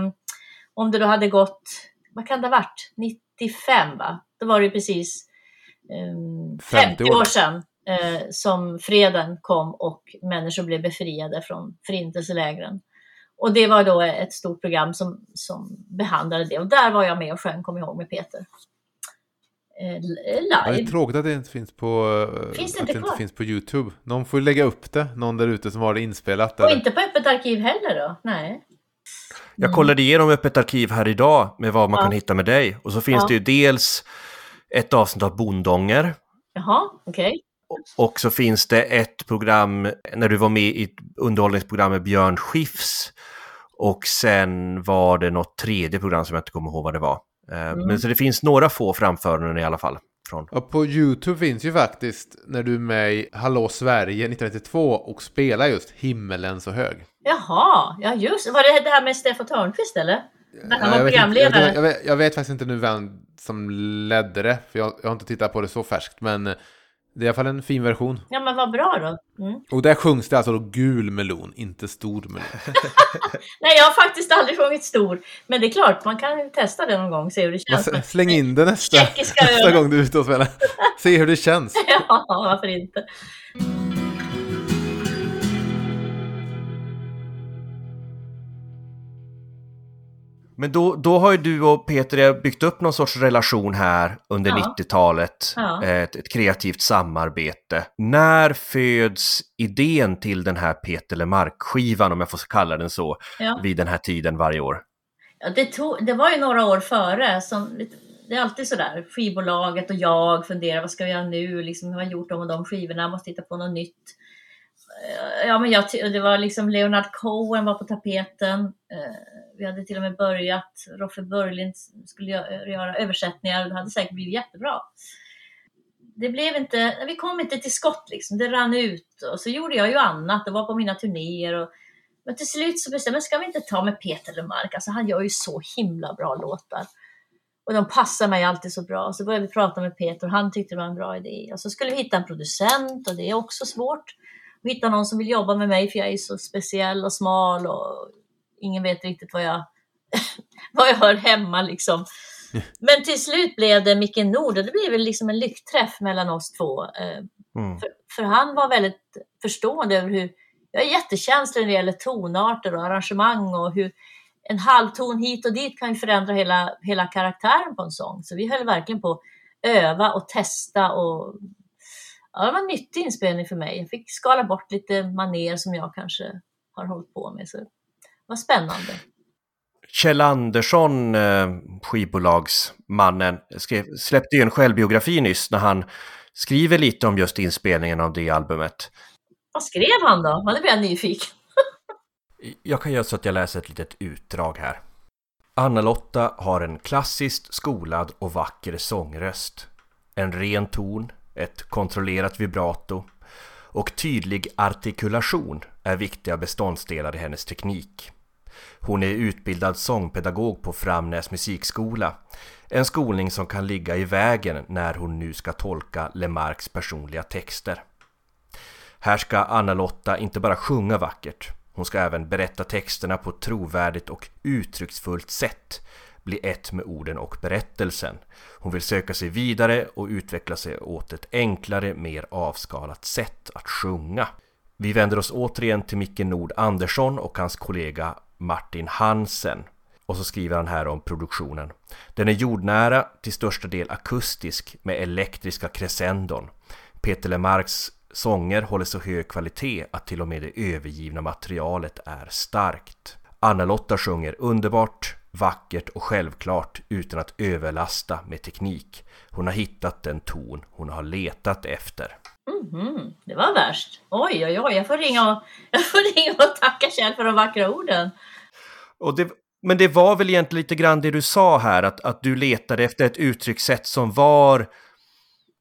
om det då hade gått, vad kan det ha varit? 95 va? Då var det precis eh, 50 år sedan eh, som freden kom och människor blev befriade från förintelselägren. Och det var då ett stort program som, som behandlade det. Och där var jag med och sjöng, kommer jag ihåg, med Peter. Eh, Ja, det är live. tråkigt att det inte finns på, eh, Finns det att inte det inte finns på YouTube. Någon får ju lägga upp det, någon där ute som har det inspelat. Och Eller? inte på öppet arkiv heller då? Nej. Jag kollade igenom Öppet arkiv här idag med vad man Ja. kan hitta med dig. Och så finns Ja. det ju dels ett avsnitt av Bondånger. Jaha, okej. Och så finns det ett program när du var med i ett underhållningsprogram med Björn Skifs. Och sen var det något tredje program som jag inte kommer ihåg vad det var. Eh, Mm. Men så det finns några få framföranden i alla fall. Från. Ja, på YouTube finns ju faktiskt när du är med i Hallå Sverige 1992 och spelar just Himmelen så hög. Jaha, ja just Var det det här med Steffo Törnqvist eller? När han Ja, var jag, vet inte, jag, programledare? jag, vet, jag vet faktiskt inte nu vem som ledde det, för jag, jag har inte tittat på det så färskt, men Det är i alla fall en fin version. Ja, men vad bra då. Mm. Och där sjungs det alltså då gul melon, inte stor melon. <laughs> Nej, jag har faktiskt aldrig sjungit stor. Men det är klart, man kan testa det någon gång, se hur det känns. s- Släng in det nästa, nästa gång du är ute och spelar. <laughs> Se hur det känns. Ja, varför inte? Men då, då har ju du och Peter byggt upp någon sorts relation här under Ja. 90-talet. Ja. Ett, ett kreativt samarbete. När föds idén till den här Peter Lemark-skivan, om jag får kalla den så, Ja. vid den här tiden varje år? Ja, det, tog, det var ju några år före. Som, det är alltid sådär. Skivbolaget och jag funderar, vad ska vi göra nu? Liksom, jag har gjort de och de skivorna, måste hitta på något nytt. Ja, men jag, det var liksom Leonard Cohen var på tapeten. Eh, Vi hade till och med börjat, Roffe Börlind skulle göra översättningar. Det hade säkert blivit jättebra. Det blev inte, vi kom inte till skott liksom. Det rann ut och så gjorde jag ju annat och var på mina turnéer. Och, men till slut så bestämde jag, ska vi inte ta med Peter Lemark? Alltså han gör ju så himla bra låtar. Och de passar mig alltid så bra. Så började vi prata med Peter och han tyckte det var en bra idé. Och så skulle vi hitta en producent och det är också svårt. Hitta någon som vill jobba med mig för jag är så speciell och smal och ingen vet riktigt vad jag, <laughs> vad jag hör hemma liksom. <laughs> Men till slut blev det Micke Nord och det blev väl liksom en lyckträff mellan oss två. Eh, Mm. för, för han var väldigt förstående över hur, jag är jättekänslig när det gäller tonarter och arrangemang och hur en halvton hit och dit kan ju förändra hela, hela karaktären på en sång. Så vi höll verkligen på att öva och testa och ja, det var en nyttig inspelning för mig. Jag fick skala bort lite maner som jag kanske har hållit på med. Så det var spännande. Kjell Andersson, eh, skivbolagsmannen, skrev, släppte ju en självbiografi nyss när han skriver lite om just inspelningen av det albumet. Vad skrev han då? Man blir jag nyfiken. <laughs> Jag kan göra så att jag läser ett litet utdrag här. Anna-Lotta har en klassiskt skolad och vacker sångröst. En ren ton, ett kontrollerat vibrato och tydlig artikulation är viktiga beståndsdelar i hennes teknik. Hon är utbildad sångpedagog på Framnäs musikskola. En skolning som kan ligga i vägen när hon nu ska tolka Lemarks personliga texter. Här ska Anna-Lotta inte bara sjunga vackert, hon ska även berätta texterna på ett trovärdigt och uttrycksfullt sätt, bli ett med orden och berättelsen. Hon vill söka sig vidare och utveckla sig åt ett enklare, mer avskalat sätt att sjunga. Vi vänder oss återigen till Micke Nord Andersson och hans kollega Martin Hansen. Och så skriver han här om produktionen. Den är jordnära, till största del akustisk med elektriska crescendon. Peter Lemarks sånger håller så hög kvalitet att till och med det övergivna materialet är starkt. Anna-Lotta sjunger underbart, vackert och självklart utan att överlasta med teknik. Hon har hittat den ton hon har letat efter. Mhm, det var värst. Oj, oj, oj. Jag får ringa och, <laughs> jag får ringa och tacka Kjell för de vackra orden. Och det, men det var väl egentligen lite grann det du sa här, att, att du letade efter ett uttryckssätt som var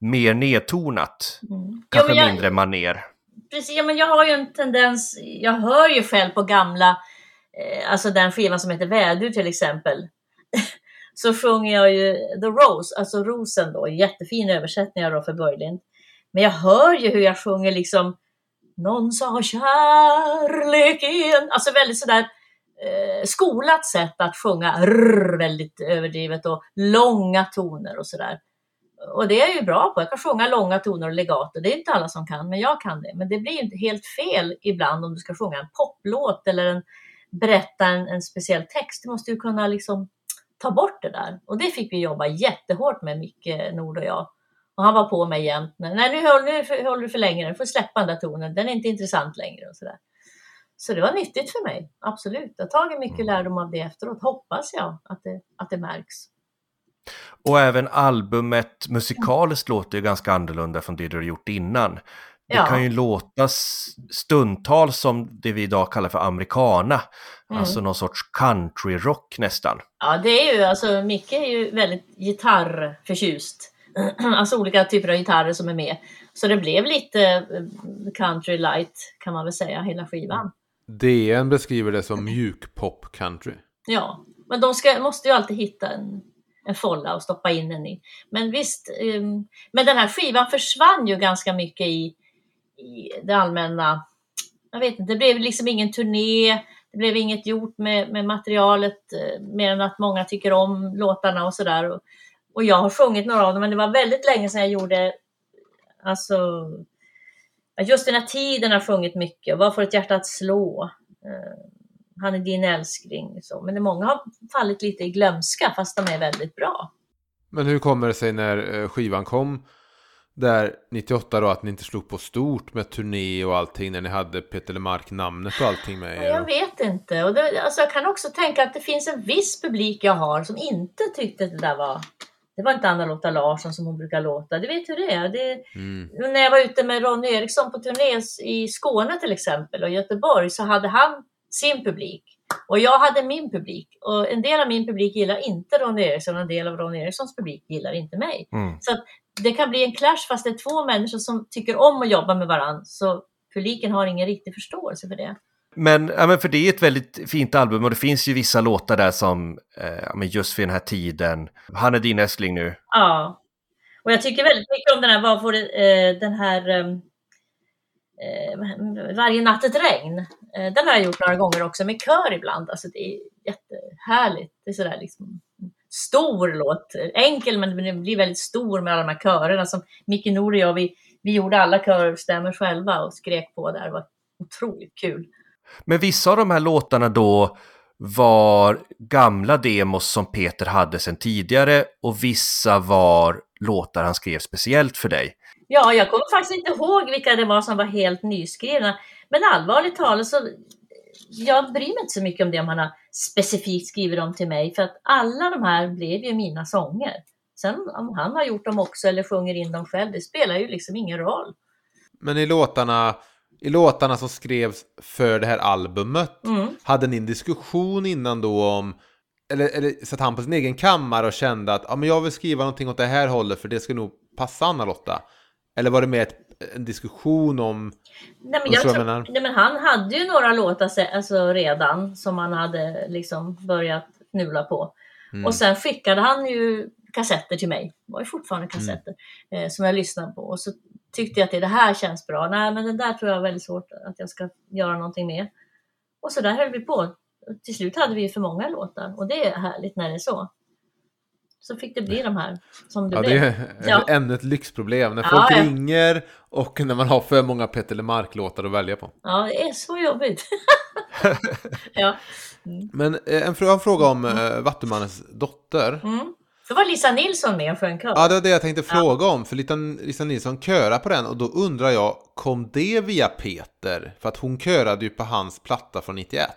mer nedtonat. Mm. Kanske Jo, men jag- mindre maner. Precis, ja, men jag har ju en tendens, jag hör ju själv på gamla, Eh, alltså den skivan som heter Vädur till exempel. <laughs> så sjunger jag ju The Rose, alltså rosen då, jättefin översättning av Roffe Börjlind. Men jag hör ju hur jag sjunger liksom Någon sa kärleken, alltså väldigt sådär eh, skolat sätt att sjunga, rrr, väldigt överdrivet och långa toner och sådär. Och det är jag ju bra på. Jag kan sjunga långa toner och legato. Det är inte alla som kan, men jag kan det. Men det blir helt fel ibland om du ska sjunga en poplåt eller en, berätta en, en speciell text. Du måste ju kunna liksom ta bort det där. Och det fick vi jobba jättehårt med, Micke Nord och jag. Och han var på mig jämt. Nej, nu, håller, nu håller du för länge. Du får släppa den där tonen. Den är inte intressant längre. Och sådär. Så det var nyttigt för mig. Absolut. Jag har tagit mycket lärdom av det efteråt. Hoppas jag att det, att det märks. Och även albumet musikaliskt låter ju ganska annorlunda från det du har gjort innan. Det Ja. kan ju låta stundtals som det vi idag kallar för americana. Mm. Alltså någon sorts countryrock nästan. Ja, det är ju, alltså Micke är ju väldigt gitarrförtjust. <clears throat> Alltså olika typer av gitarrer som är med. Så det blev lite eh, country light kan man väl säga, hela skivan. DN beskriver det som mjukpop country. Ja, men de ska, måste ju alltid hitta en, en folla och stoppa in den i. Men visst, um, men den här skivan försvann ju ganska mycket i det allmänna. Jag vet inte, det blev liksom ingen turné. Det blev inget gjort med, med materialet eh, mer än att många tycker om låtarna och sådär. Och, och jag har sjungit några av dem, men det var väldigt länge sedan jag gjorde, alltså, just den här tiden har jag sjungit mycket. Vad får ett hjärta att slå? Eh, Han är din älskling. Så. Men det många har fallit lite i glömska, fast de är väldigt bra. Men hur kommer det sig när eh, skivan kom där 98 då att ni inte slog på stort med turné och allting när ni hade Peter Lemark namnet och allting med er? Jag vet inte. Och det, alltså jag kan också tänka att det finns en viss publik jag har som inte tyckte att det där var det var inte Anna-Lotta Larsson som hon brukar låta. Du vet hur det är. Det, mm. När jag var ute med Ronny Eriksson på turné i Skåne till exempel och Göteborg så hade han sin publik och jag hade min publik. Och en del av min publik gillar inte Ronny Eriksson och en del av Ronny Erikssons publik gillar inte mig. Mm. Så det kan bli en clash fast det är två människor som tycker om att jobba med varandra. Så publiken har ingen riktig förståelse för det. Men, ja, men för det är ett väldigt fint album och det finns ju vissa låtar där som, eh, just för den här tiden, han är din älskling nu. Ja, och jag tycker väldigt mycket om den här, vad får eh, den här ehm, eh, Varje natt ett regn. Eh, den har jag gjort några gånger också med kör ibland, alltså det är jättehärligt. Det är sådär liksom stor låt, enkel men den blir väldigt stor med alla de här körerna som Micke Nord och jag, vi, vi gjorde alla körstämmor själva och skrek på där, det var otroligt kul. Men vissa av de här låtarna då var gamla demos som Peter hade sedan tidigare och vissa var låtar han skrev speciellt för dig. Ja, jag kommer faktiskt inte ihåg vilka det var som var helt nyskrivna. Men allvarligt talat så jag bryr mig inte så mycket om det om han har specifikt skrivit dem till mig för att alla de här blev ju mina sånger. Sen om han har gjort dem också eller sjunger in dem själv, det spelar ju liksom ingen roll. Men i låtarna i låtarna som skrevs för det här albumet, mm. hade ni en diskussion innan då om eller, eller satt han på sin egen kammare och kände att ja, men jag vill skriva någonting åt det här hållet för det ska nog passa Anna-Lotta? Eller var det mer ett, en diskussion om... Nej men, jag tror, nej men han hade ju några låtar alltså, redan som han hade liksom börjat knula på. Mm. Och sen skickade han ju kassetter till mig, det var ju fortfarande kassetter, mm. eh, som jag lyssnade på. Och så tyckte jag att det, det här känns bra. Nej, men det där tror jag är väldigt svårt att jag ska göra någonting med. Och så där höll vi på. Till slut hade vi för många låtar och det är härligt när det är så. Så fick det bli de här som det ja, blev. Det är <laughs> ja. <laughs> ännu ett lyxproblem. När folk ja, ja. ringer och när man har för många Peter LeMarc-låtar att välja på. Ja, det är så jobbigt. <laughs> ja. Mm. Men eh, en, en fråga om äh, Vattumannens dotter. Mm. Då var Lisa Nilsson med och sjöng kör. Ja, det var det jag tänkte fråga om. För Lisa, Lisa Nilsson körar på den och då undrar jag, kom det via Peter? För att hon körade ju på hans platta från 91.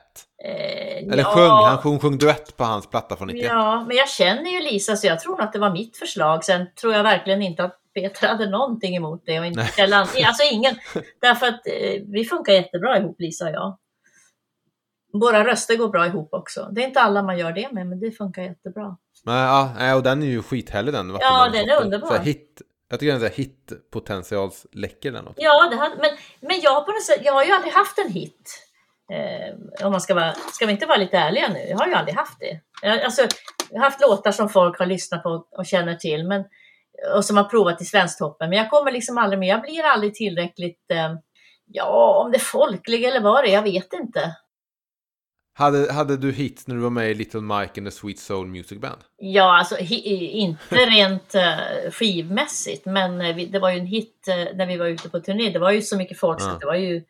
Eh, Eller ja. sjöng, han sjöng, sjöng duett på hans platta från 91. Ja, men jag känner ju Lisa så jag tror att det var mitt förslag. Sen tror jag verkligen inte att Peter hade någonting emot det. Och inte Källan, alltså ingen. <laughs> Därför att eh, vi funkar jättebra ihop Lisa och jag. Våra röster går bra ihop också. Det är inte alla man gör det med, men det funkar jättebra. Ja, och den är ju skithärlig den. Ja, den är underbar. Så hit, jag tycker den är hitpotentialsläcker den också. Ja, det hade, men, men jag, på något sätt, jag har ju aldrig haft en hit. Eh, om man ska vara, ska vi inte vara lite ärliga nu? Jag har ju aldrig haft det. Jag, alltså, jag har haft låtar som folk har lyssnat på och känner till men, och som har provat i Svensktoppen. Men jag kommer liksom aldrig med. Jag blir aldrig tillräckligt, eh, ja om det är folklig eller vad det är, jag vet inte. Hade, hade du hits när du var med i Little Mike and the Sweet Soul Music Band? Ja, alltså inte <laughs> rent uh, skivmässigt, men uh, vi, det var ju en hit uh, när vi var ute på turné. Det var ju så mycket folk, så det var ju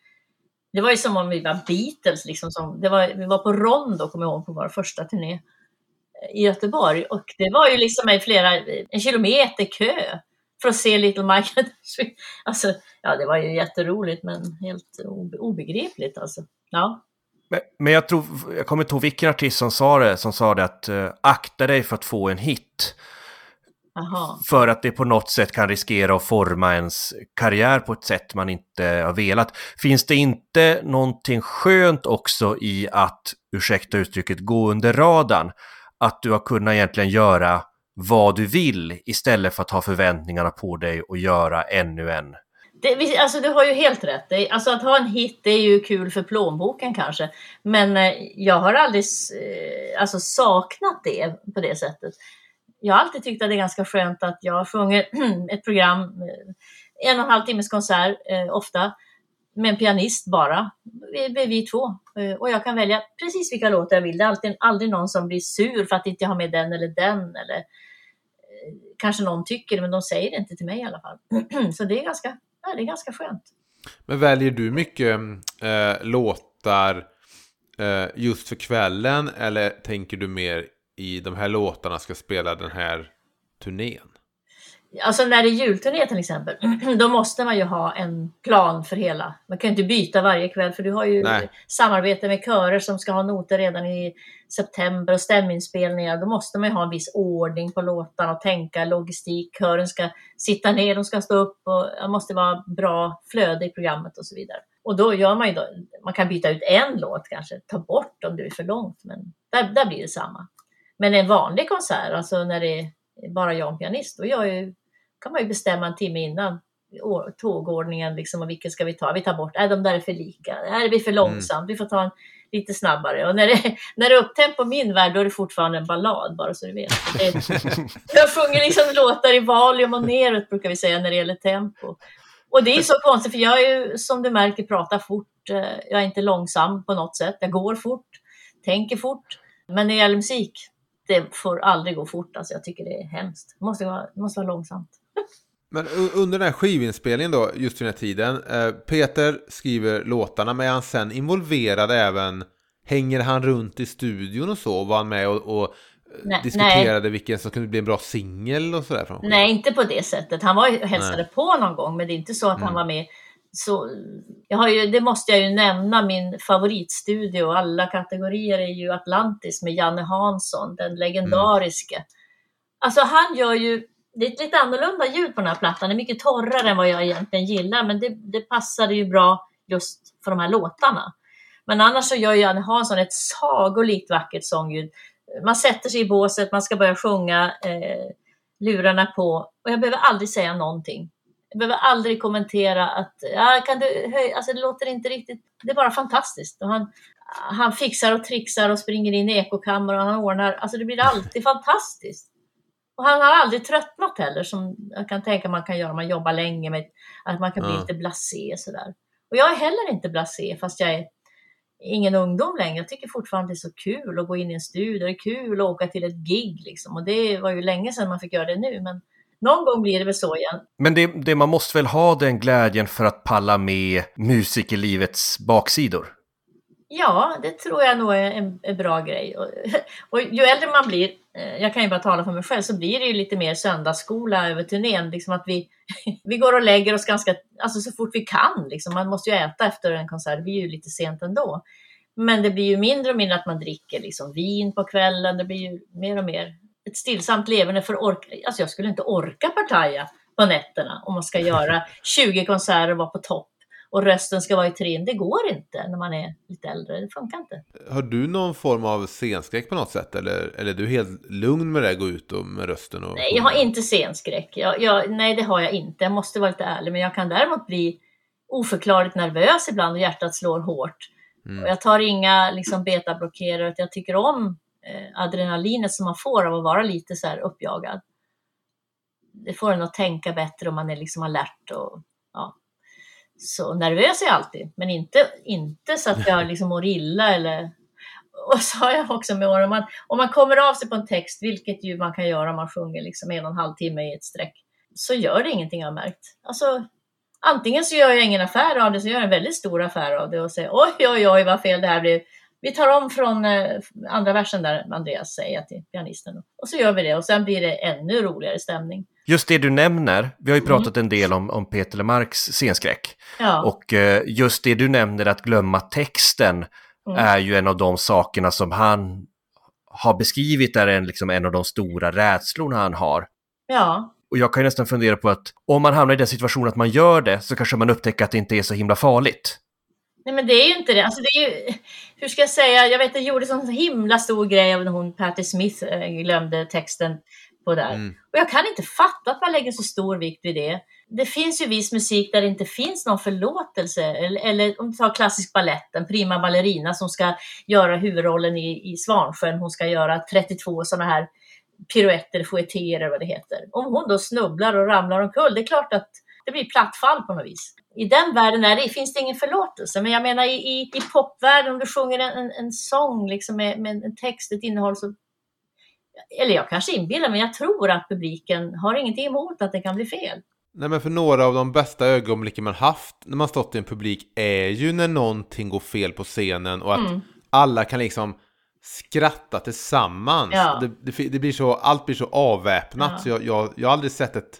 det var ju som om vi var Beatles. Liksom, som, det var, vi var på Rondo, kommer jag ihåg, på vår första turné eh, i Göteborg. Och det var ju liksom en, flera, eh, en kilometer kö för att se Little Mike. <laughs> alltså, ja, det var ju jätteroligt, men helt obegripligt alltså. Ja. Men, men jag tror, jag kommer inte ihåg vilken artist som sa det, som sa det att uh, akta dig för att få en hit. Aha. För att det på något sätt kan riskera att forma ens karriär på ett sätt man inte har velat. Finns det inte någonting skönt också i att, ursäkta uttrycket, gå under radarn? Att du har kunnat egentligen göra vad du vill istället för att ha förväntningarna på dig och göra ännu en det, alltså du har ju helt rätt. Det, alltså att ha en hit det är ju kul för plånboken kanske. Men eh, jag har aldrig eh, alltså, saknat det på det sättet jag har alltid tyckt att det är ganska skönt att jag sjunger <clears throat> ett program, eh, en och en halv timmes konsert eh, ofta, med en pianist bara. Vi, vi, vi två. Eh, och jag kan välja precis vilka låtar jag vill. Det är alltid, aldrig någon som blir sur för att inte jag har med den eller den. Eller, eh, kanske någon tycker det, men de säger det inte till mig i alla fall. <clears throat> Så det är ganska, ja, det är ganska skönt. Men väljer du mycket eh, låtar eh, just för kvällen eller tänker du mer i de här låtarna ska spela den här turnén? Alltså när det är julturné till exempel, <clears throat> då måste man ju ha en plan för hela. Man kan ju inte byta varje kväll för du har ju Nej. samarbete med körer som ska ha noter redan i september och stäminspelningar. Då måste man ju ha en viss ordning på låtarna och tänka logistik. Kören ska sitta ner, de ska stå upp och det måste vara bra flöde i programmet och så vidare. Och då gör man ju då, man kan byta ut en låt kanske, ta bort om det är för långt, men där, där blir det samma. Men en vanlig konsert, alltså när det är bara jag och en pianist, då ju, kan man ju bestämma en timme innan tågordningen liksom, och vilken ska vi ta? Vi tar bort, nej de där är för lika, det här blir för långsamt, vi får ta en lite snabbare. Och när det, <laughs> när det är upptempo på min värld, då är det fortfarande en ballad, bara så du vet. Det, <laughs> jag sjunger liksom låtar i valium och neråt brukar vi säga när det gäller tempo. Och det är så konstigt, för jag är ju som du märker pratar fort. Eh, Jag är inte långsam på något sätt. Jag går fort, tänker fort. Men när det gäller musik, det får aldrig gå fort. Alltså jag tycker det är hemskt. Det måste vara, det måste vara långsamt. <laughs> Men under den här skivinspelningen då, just vid den här tiden, eh, Peter skriver låtarna, men är han sen involverad även, hänger han runt i studion och så, var han med och, och Nej, diskuterade vilken som kunde bli en bra singel och sådär? Nej, inte på det sättet. Han var hälsade Nej. på någon gång, men det är inte så att han Mm. var med. Så, jag har ju, det måste jag ju nämna, min favoritstudio, alla kategorier är ju Atlantis med Janne Hansson, den legendariske. Alltså han gör ju, det är ett lite annorlunda ljud på den här plattan, det är mycket torrare än vad jag egentligen gillar, men det, det passade ju bra just för de här låtarna. Men annars så gör Janne Hansson ett sagolikt vackert sångljud. Man sätter sig i båset, man ska börja sjunga, eh, lurarna på och jag behöver aldrig säga någonting. Jag behöver aldrig kommentera att ja, kan du höja, alltså det låter inte riktigt, det är bara fantastiskt. Och han, han fixar och trixar och springer in i ekokammaren och han ordnar, alltså det blir alltid fantastiskt. Och han har aldrig tröttnat heller som jag kan tänka man kan göra om man jobbar länge med att man kan bli Ja. lite blasé sådär. Och jag är heller inte blasé fast jag är ingen ungdom längre. Jag tycker fortfarande det är så kul att gå in i en studio. Det är kul att åka till ett gig liksom. Och det var ju länge sedan man fick göra det nu. Men någon gång blir det väl så igen. Men det, det man måste väl ha den glädjen för att palla med musikerlivets baksidor? Ja, det tror jag nog är en, en bra grej. Och, <laughs> och ju äldre man blir, eh, jag kan ju bara tala för mig själv, så blir det ju lite mer söndagsskola över turnén. Liksom att vi, <laughs> vi går och lägger oss ganska, alltså så fort vi kan. Liksom. Man måste ju äta efter en konsert, det blir ju lite sent ändå. Men det blir ju mindre och mindre att man dricker liksom vin på kvällen. Det blir ju mer och mer ett stillsamt leverne för ork. Alltså jag skulle inte orka partaja på nätterna om man ska göra <laughs> 20 konserter och vara på topp och rösten ska vara i trim. Det går inte när man är lite äldre. Det funkar inte. Har du någon form av scenskräck på något sätt? Eller, eller är du helt lugn med det, gå ut och med rösten? Och, Nej, jag har inte scenskräck. Jag, jag, nej, det har jag inte. Jag måste vara lite ärlig. Men jag kan däremot bli oförklarligt nervös ibland och hjärtat slår hårt. Mm. Och jag tar inga liksom, betablockerare. Jag tycker om adrenalinet som man får av att vara lite så här uppjagad. Det får en att tänka bättre om man är liksom alert och ja. Så nervös är jag alltid, men inte, inte så att jag <laughs> liksom mår illa eller och så har jag också med åren, om man, om man kommer av sig på en text, vilket ju man kan göra om man sjunger liksom en och en halv timme i ett streck, så gör det ingenting jag har märkt. Alltså, antingen så gör jag ingen affär av det, så gör jag en väldigt stor affär av det och säger oj, oj, oj, vad fel det här blev. Vi tar om från eh, andra versen där Andreas säger till pianisten. Och så gör vi det och sen blir det ännu roligare stämning. Just det du nämner, vi har ju Mm. pratat en del om, om Peter Lemarks scenskräck. Ja, Och eh, just det du nämner, att glömma texten, Mm. är ju en av de sakerna som han har beskrivit är en, liksom en av de stora rädslorna han har. ja, Och jag kan ju nästan fundera på att om man hamnar i den situationen att man gör det så kanske man upptäcker att det inte är så himla farligt. Nej men det är ju inte det. Alltså, det är ju, hur ska jag säga, jag vet det gjordes en så himla stor grej av när hon, Patti Smith, eh, glömde texten på där. Mm. Och jag kan inte fatta att man lägger så stor vikt vid det. Det finns ju viss musik där det inte finns någon förlåtelse. Eller, eller om du tar klassisk balletten, Prima Ballerina som ska göra huvudrollen i, i Svansjön. Hon ska göra 32 sådana här piruetter, fouettéer eller vad det heter. Om hon då snubblar och ramlar omkull, det är klart att det blir platt fall på något vis. I den världen är det, finns det ingen förlåtelse. Men jag menar i, i, i popvärlden, om du sjunger en, en, en sång liksom med, med en text, ett innehåll, så eller jag kanske inbillar mig, jag tror att publiken har ingenting emot att det kan bli fel. Nej men för några av de bästa ögonblicken man haft när man stått i en publik är ju när någonting går fel på scenen och att Mm. alla kan liksom skratta tillsammans. Ja. Det, det, det blir så, allt blir så avväpnat Ja. så jag, jag, jag har aldrig sett ett...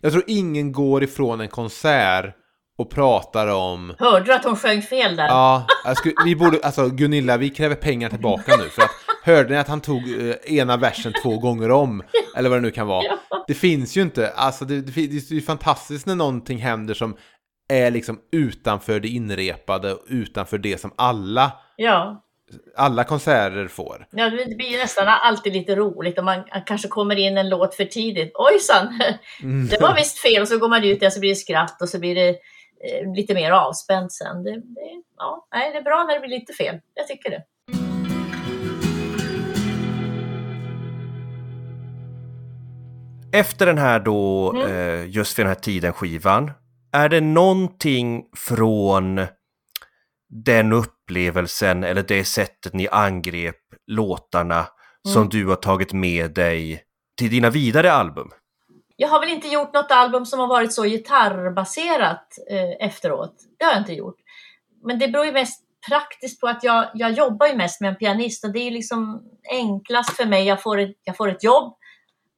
Jag tror ingen går ifrån en konsert och pratar om... Hörde du att hon sjöng fel där? Ja, skulle, vi borde, alltså Gunilla, vi kräver pengar tillbaka nu för att hörde ni att han tog eh, ena versen två gånger om? Eller vad det nu kan vara. Det finns ju inte, alltså det, det, det är ju fantastiskt när någonting händer som är liksom utanför det inrepade, och utanför det som alla, Ja. alla konserter får. Ja, det blir ju nästan alltid lite roligt om man kanske kommer in en låt för tidigt. Ojsan, Mm. det var visst fel och så går man ut där så blir det skratt och så blir det lite mer avspänt sen. Det, det, ja, nej, det är bra när det blir lite fel. Jag tycker det. Efter den här då, Mm. eh, just vid den här tiden skivan, är det någonting från den upplevelsen eller det sättet ni angrep låtarna som Mm. du har tagit med dig till dina vidare album? Jag har väl inte gjort något album som har varit så gitarrbaserat eh, efteråt. Det har jag inte gjort. Men det beror ju mest praktiskt på att jag, jag jobbar ju mest med en pianist och det är ju liksom enklast för mig. Jag får ett, jag får ett jobb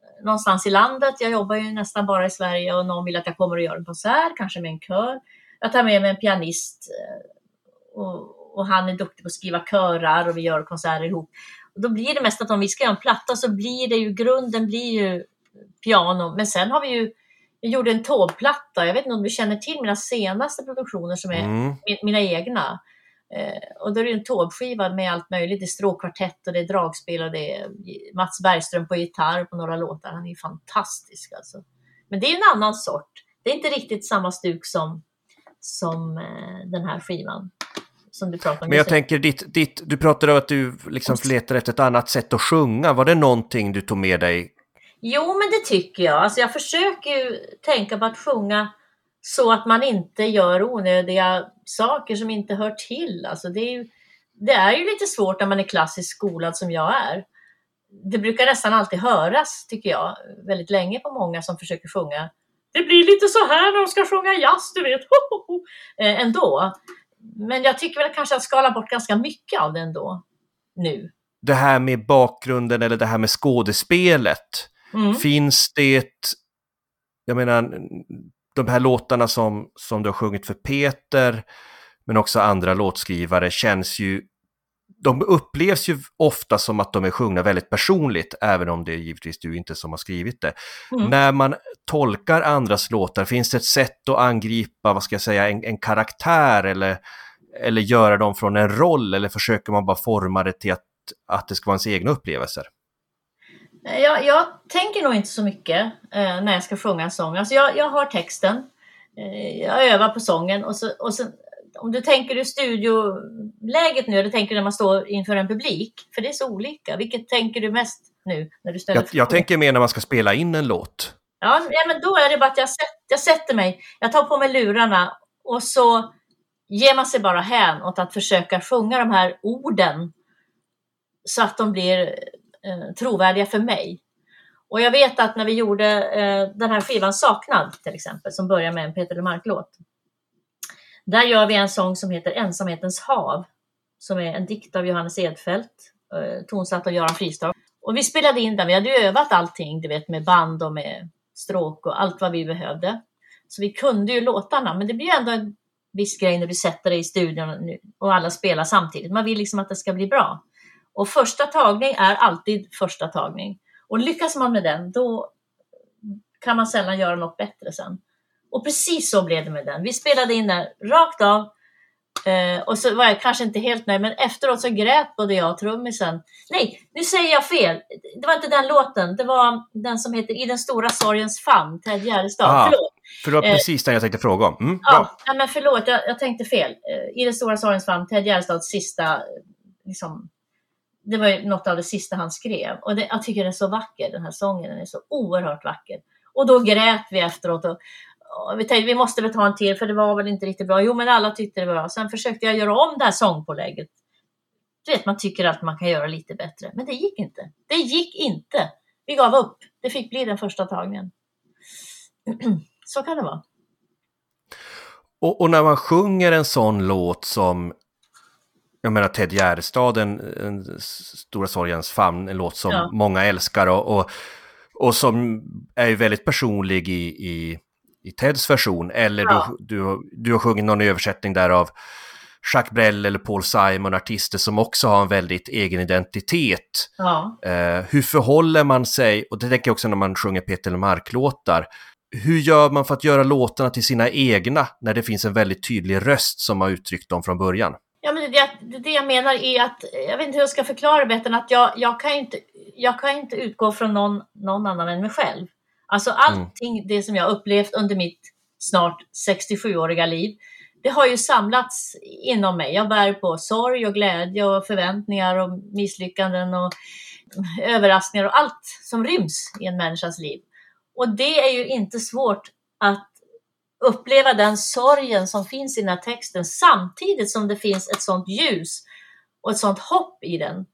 eh, någonstans i landet. Jag jobbar ju nästan bara i Sverige och någon vill att jag kommer och gör en konsert, kanske med en kör. Jag tar med mig en pianist eh, och, och han är duktig på att skriva körar och vi gör konserter ihop. Och då blir det mest att om vi ska göra en platta så blir det ju, grunden blir ju piano. Men sen har vi ju, jag gjorde en tågplatta. Jag vet inte om du känner till mina senaste produktioner som är Mm. mi- mina egna. Eh, och då är det en tågskiva med allt möjligt. Det är stråkkvartett och det är dragspel och det är Mats Bergström på gitarr på några låtar. Han är fantastisk alltså. Men det är en annan sort. Det är inte riktigt samma stuk som, som eh, den här skivan. Som du om. Men jag tänker, ditt, ditt, du pratade om att du liksom letar efter ett annat sätt att sjunga. Var det någonting du tog med dig? Jo, men det tycker jag. Alltså jag försöker ju tänka på att sjunga så att man inte gör onödiga saker som inte hör till. Alltså det, är ju, det är ju lite svårt när man är klassiskt skolad som jag är. Det brukar nästan alltid höras, tycker jag, väldigt länge på många som försöker sjunga. Det blir lite så här när de ska sjunga jazz, du vet. <laughs> Eh, ändå. Men jag tycker väl kanske att skala bort ganska mycket av det ändå. Nu. Det här med bakgrunden eller det här med skådespelet. Mm. Finns det, jag menar, de här låtarna som, som du har sjungit för Peter, men också andra låtskrivare, känns ju, de upplevs ju ofta som att de är sjungna väldigt personligt, även om det är givetvis du inte som har skrivit det. Mm. När man tolkar andras låtar, finns det ett sätt att angripa, vad ska jag säga, en, en karaktär eller, eller göra dem från en roll, eller försöker man bara forma det till att, att det ska vara ens egna upplevelser? Eh, Jag, jag tänker nog inte så mycket eh, när jag ska sjunga en sång. Alltså jag, jag har texten, eh, jag övar på sången och, så, och sen, om du tänker i studioläget nu eller tänker när man står inför en publik? För det är så olika. Vilket tänker du mest nu när du ställer Jag, jag tänker mer när man ska spela in en låt. Ja, men då är det bara att jag, sätt, jag sätter mig, jag tar på mig lurarna och så ger man sig bara hän åt att försöka sjunga de här orden så att de blir eh, trovärdiga för mig. Och jag vet att när vi gjorde eh, den här skivan Saknad till exempel, som börjar med en Peter LeMarc-låt. Där gör vi en sång som heter Ensamhetens hav, som är en dikt av Johannes Edfeldt, eh, tonsatt av Göran Fristorp. Och vi spelade in den, vi hade ju övat allting, du vet med band och med stråk och allt vad vi behövde. Så vi kunde ju låtarna, men det blir ju ändå en viss grej när du sätter dig i studion och alla spelar samtidigt. Man vill liksom att det ska bli bra. Och första tagning är alltid första tagning. Och lyckas man med den, då kan man sällan göra något bättre sen. Och precis så blev det med den. Vi spelade in den rakt av. Eh, och så var jag kanske inte helt nöjd, men efteråt så grät både jag och trummisen. Nej, nu säger jag fel. Det var inte den låten. Det var den som heter I den stora sorgens famn, Ted Gärdestad. Ah, Förlåt. För det var Eh, precis den jag tänkte fråga om. Mm. Ja, nej, men förlåt, jag, jag tänkte fel. Eh, I den stora sorgens famn, Ted Gärdestads sista, eh, liksom, det var ju något av det sista han skrev. Och det, jag tycker den är så vacker, den här sången. Den är så oerhört vacker. Och då grät vi efteråt. Och, och vi tänkte vi måste väl ta en till för det var väl inte riktigt bra. Jo, men alla tyckte det var bra. Sen försökte jag göra om det här sångpålägget. Du vet, man tycker att man kan göra lite bättre. Men det gick inte. Det gick inte. Vi gav upp. Det fick bli den första tagningen. <clears throat> Så kan det vara. Och, och när man sjunger en sån låt som jag menar Ted Gärdestad, en, Stora sorgens famn, en låt som Ja. många älskar och, och, och som är väldigt personlig i, i, i Teds version. Eller Ja. du, du, du har sjungit någon översättning där av Jacques Brel eller Paul Simon, artister som också har en väldigt egen identitet. Ja. Eh, hur förhåller man sig, och det tänker jag också när man sjunger Peter Lemark-låtar, hur gör man för att göra låtarna till sina egna när det finns en väldigt tydlig röst som har uttryckt dem från början? Ja, men det, det, det jag menar är att, jag vet inte hur jag ska förklara bättre, än att jag, jag, kan inte, jag kan inte utgå från någon, någon annan än mig själv. Alltså allting det som jag upplevt under mitt snart 67-åriga liv, det har ju samlats inom mig. Jag bär på sorg och glädje och förväntningar och misslyckanden och överraskningar och allt som ryms i en människas liv. Och det är ju inte svårt att uppleva den sorgen som finns i den här texten samtidigt som det finns ett sånt ljus och ett sånt hopp i den.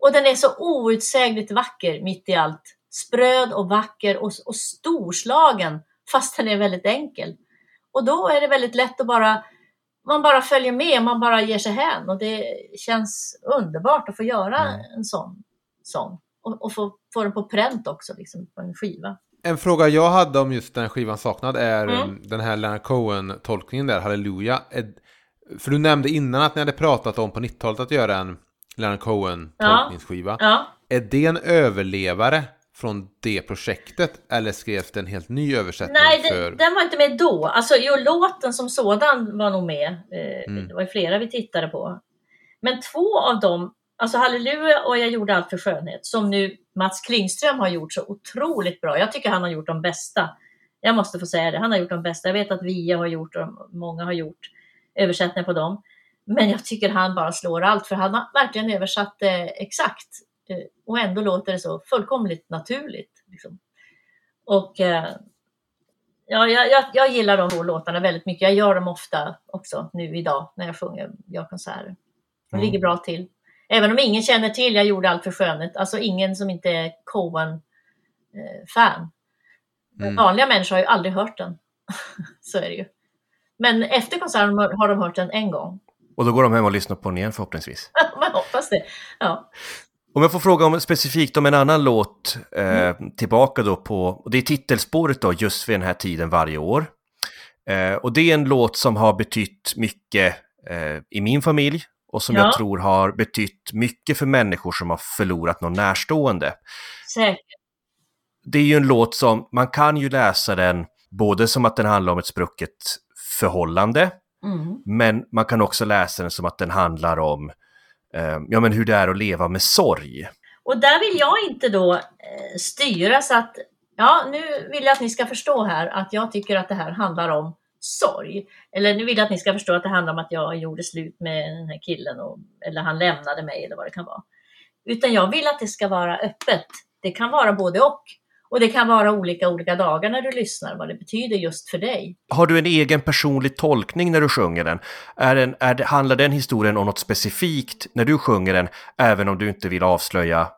Och den är så outsägligt vacker mitt i allt. Spröd och vacker och, och storslagen fast den är väldigt enkel. Och då är det väldigt lätt att bara, man bara följer med, man bara ger sig hän och det känns underbart att få göra Mm. en sån sång. Och, och få, få den på pränt också, liksom på en skiva. En fråga jag hade om just den skivan saknad är Mm. um, den här Leonard Cohen-tolkningen där, Halleluja. För du nämnde innan att ni hade pratat om på 90-talet att göra en Leonard Cohen-tolkningsskiva. Ja. Är det en överlevare från det projektet eller skrevs det en helt ny översättning Nej, den, för... den var inte med då. Alltså, jo, låten som sådan var nog med. Eh, Mm. Det var ju flera vi tittade på. Men två av dem, alltså Halleluja och Jag gjorde allt för skönhet, som nu Mats Klingström har gjort så otroligt bra. Jag tycker han har gjort de bästa. Jag måste få säga det. Han har gjort de bästa. Jag vet att Via har gjort och många har gjort översättningar på dem. Men jag tycker han bara slår allt, för han har verkligen översatt det exakt. Eh, Och ändå låter det så fullkomligt naturligt. Liksom. Och eh, Ja, jag, jag, gillar de två låtarna väldigt mycket. Jag gör dem ofta också nu idag när jag sjunger, gör konserter. De Mm. ligger bra till. Även om ingen känner till Jag gjorde allt för skönhet, alltså ingen som inte är Coen-fan. Mm. Vanliga människor har ju aldrig hört den. <laughs> Så är det ju. Men efter konserten har de hört den en gång. Och då går de hem och lyssnar på den igen förhoppningsvis. <laughs> Man hoppas det. Ja. Om jag får fråga om, specifikt om en annan låt eh, tillbaka då på, det är titelspåret då just vid den här tiden varje år. Eh, och det är en låt som har betytt mycket eh, i min familj och som Ja. jag tror har betytt mycket för människor som har förlorat någon närstående. Säkert. Det är ju en låt som, man kan ju läsa den både som att den handlar om ett sprucket förhållande, Mm. men man kan också läsa den som att den handlar om eh, ja, men hur det är att leva med sorg. Och där vill jag inte då eh, styra så att, ja nu vill jag att ni ska förstå här att jag tycker att det här handlar om sorg. Eller nu vill jag att ni ska förstå att det handlar om att jag gjorde slut med den här killen och, eller han lämnade mig eller vad det kan vara. Utan jag vill att det ska vara öppet. Det kan vara både och. Och det kan vara olika olika dagar när du lyssnar, vad det betyder just för dig. Har du en egen personlig tolkning när du sjunger den? Är den är det, handlar den historien om något specifikt när du sjunger den, även om du inte vill avslöja?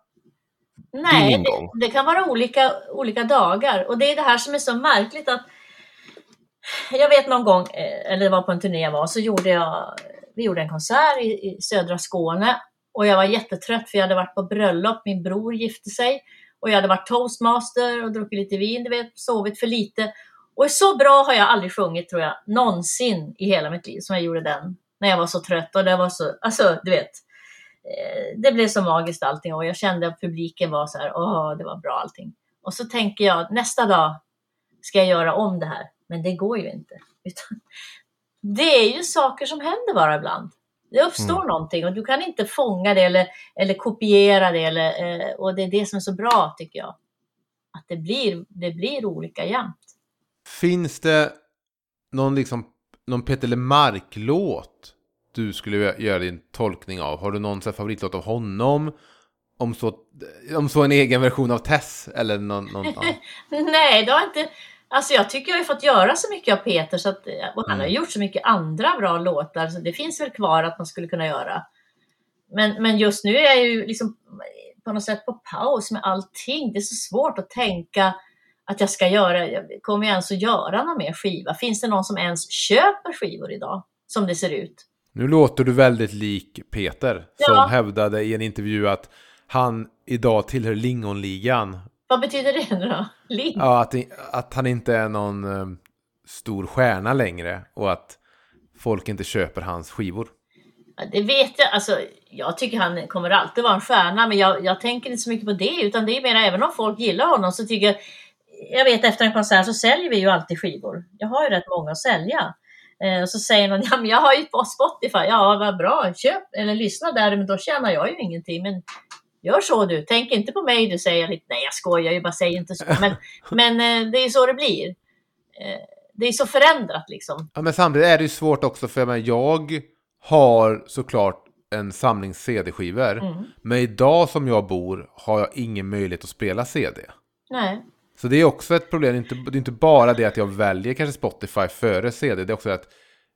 Nej, ingång. det, det kan vara olika, olika dagar. Och det är det här som är så märkligt att <laughs> jag vet någon gång, eh, eller det var på en turné jag var, så gjorde jag, vi gjorde en konsert i, i södra Skåne och jag var jättetrött för jag hade varit på bröllop, min bror gifte sig och jag hade varit toastmaster och druckit lite vin, du vet, sovit för lite. Och så bra har jag aldrig sjungit tror jag, någonsin i hela mitt liv som jag gjorde den. När jag var så trött och det var så, alltså du vet. Eh, det blev så magiskt allting och jag kände att publiken var så här, åh det var bra allting. Och så tänker jag, nästa dag ska jag göra om det här. Men det går ju inte. <laughs> Utan det är ju saker som händer bara ibland. Det uppstår någonting och du kan inte fånga det eller, eller kopiera det. Eller, eh, och det är det som är så bra tycker jag. Att det blir, det blir olika jämt. Finns det någon, liksom, någon Peter Lemark-låt du skulle göra din tolkning av? Har du någon så favoritlåt av honom? om så, om så en egen version av Tess eller någon, någon ja. <laughs> Nej, det har inte... Alltså jag tycker jag har fått göra så mycket av Peter så att, och han har gjort så mycket andra bra låtar så det finns väl kvar att man skulle kunna göra. Men, men just nu är jag ju liksom på något sätt på paus med allting. Det är så svårt att tänka att jag ska göra, kommer jag ens att göra någon mer skiva? Finns det någon som ens köper skivor idag? Som det ser ut. Nu låter du väldigt lik Peter som Ja. hävdade i en intervju att han idag tillhör Lingonligan. Vad betyder det nu då? <laughs> Link? Ja, att, att han inte är någon eh, stor stjärna längre och att folk inte köper hans skivor. Ja, Det vet jag. Alltså, jag tycker han kommer alltid vara en stjärna, men jag, jag tänker inte så mycket på det. Utan det är mer även om folk gillar honom så tycker jag... Jag vet efter en konsert så säljer vi ju alltid skivor. Jag har ju rätt många att sälja. Eh, och så säger någon, <laughs> ja men jag har ju på Spotify. Ja, vad bra. Köp eller lyssna där, men då tjänar jag ju ingenting. Men gör så du. Tänk inte på mig, du säger lite. Nej, jag skojar ju, bara säg inte så. Men, <laughs> men eh, det är så det blir. Eh, det är så förändrat liksom. Ja, men samtidigt är det ju svårt också för jag, menar, jag har såklart en samling CD-skivor. Mm. Men idag som jag bor har jag ingen möjlighet att spela CD. Nej. Så det är också ett problem. Det är inte, det är inte bara det att jag väljer kanske Spotify före CD. Det är också att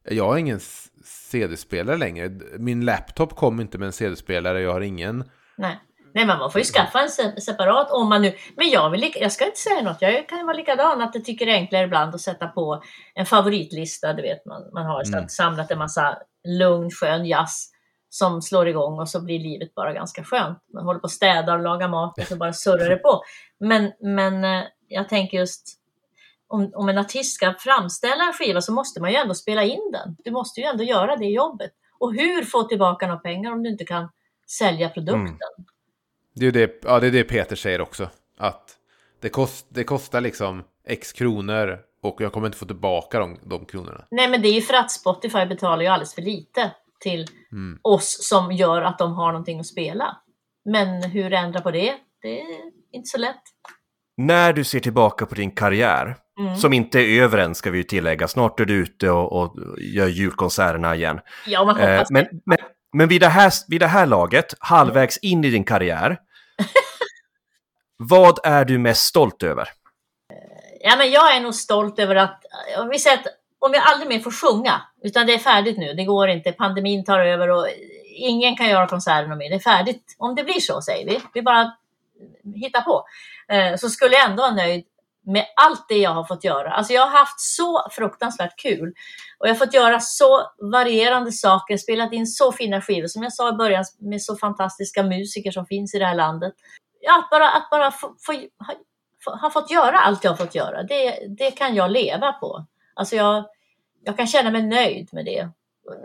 jag har ingen CD-spelare längre. Min laptop kom inte med en CD-spelare. Jag har ingen. Nej. Nej, men man får ju skaffa en se- separat om man nu... Men jag, vill, jag ska inte säga något, jag kan ju vara likadan att jag tycker det är enklare ibland att sätta på en favoritlista, du vet man, man har Mm. samlat en massa lugn, skön jazz som slår igång och så blir livet bara ganska skönt. Man håller på och städar och lagar mat och så bara surrar det på. Men, men eh, jag tänker just om, om en artist ska framställa en skiva så måste man ju ändå spela in den. Du måste ju ändå göra det jobbet. Och hur få tillbaka några pengar om du inte kan sälja produkten? Det är ju det, ja, det, är det Peter säger också. Att det, kost, det kostar liksom x kronor och jag kommer inte få tillbaka de, de kronorna. Nej, men det är ju för att Spotify betalar ju alldeles för lite till oss som gör att de har någonting att spela. Men hur ändra på det? Det är inte så lätt. När du ser tillbaka på din karriär, Mm. som inte är över än ska vi ju tillägga, snart är du ute och, och gör julkonserterna igen. Ja, man Eh, hoppas men men, men vid, det här, vid det här laget, halvvägs in i din karriär, vad är du mest stolt över? Ja, men jag är nog stolt över att, om vi säger att om jag aldrig mer får sjunga, utan det är färdigt nu, det går inte, pandemin tar över och ingen kan göra konserter mer, det är färdigt. Om det blir så säger vi, vi bara hittar på, eh, så skulle jag ändå vara nöjd med allt det jag har fått göra. Alltså jag har haft så fruktansvärt kul och jag har fått göra så varierande saker, spelat in så fina skivor, som jag sa i början, med så fantastiska musiker som finns i det här landet. Ja, att bara, att bara få, få, ha, få, ha fått göra allt jag har fått göra, det, det kan jag leva på. Alltså jag, jag kan känna mig nöjd med det.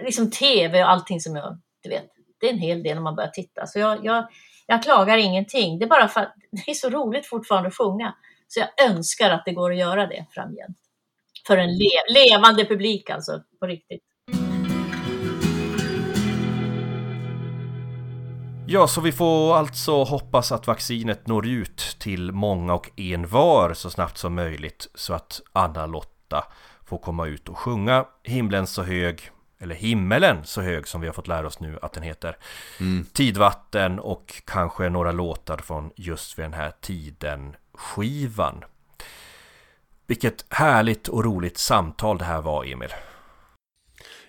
Liksom tv och allting som jag, du vet, det är en hel del när man börjar titta. Så jag, jag, jag klagar ingenting. Det är bara för att det är så roligt fortfarande att sjunga. Så jag önskar att det går att göra det framgent. För en le levande publik alltså, på riktigt. Ja, så vi får alltså hoppas att vaccinet når ut till många och en var så snabbt som möjligt så att Anna-Lotta får komma ut och sjunga Himlen så hög, eller Himmelen så hög som vi har fått lära oss nu att den heter. Tidvatten och kanske några låtar från just vid den här tiden skivan. Vilket härligt och roligt samtal det här var Emil.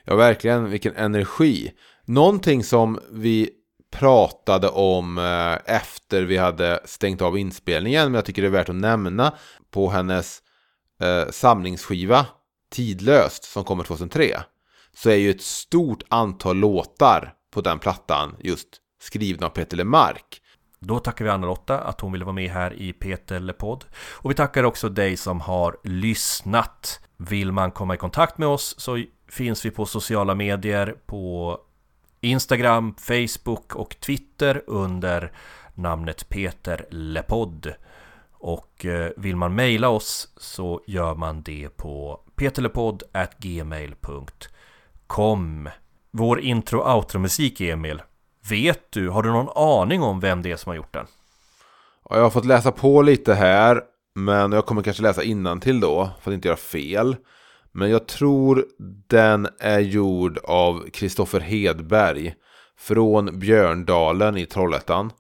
Ja, verkligen. Vilken energi. Någonting som vi pratade om eh, efter vi hade stängt av inspelningen, men jag tycker det är värt att nämna på hennes eh, samlingsskiva Tidlöst som kommer 2003. Så är ju ett stort antal låtar på den plattan just skrivna av Peter Lemark. Då tackar vi Anna-Lotta att hon ville vara med här i Peter podd Och vi tackar också dig som har lyssnat. Vill man komma i kontakt med oss så finns vi på sociala medier på Instagram, Facebook och Twitter under namnet Peter Lepodd. Och eh, vill man mejla oss så gör man det på peterlepodd.gmail.com Vår intro och outro-musik Emil, vet du, har du någon aning om vem det är som har gjort den? Ja, jag har fått läsa på lite här, men jag kommer kanske läsa till då, för att inte göra fel. Men jag tror den är gjord av Kristoffer Hedberg från Björndalen i Trollhättan.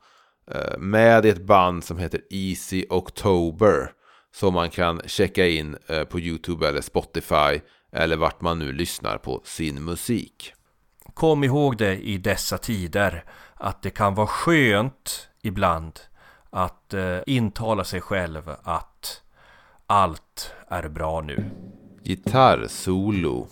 Eh, med ett band som heter Easy October. Som man kan checka in eh, på YouTube eller Spotify eller vart man nu lyssnar på sin musik. Kom ihåg det i dessa tider att det kan vara skönt ibland att eh, intala sig själv att allt är bra nu. Gitarrsolo.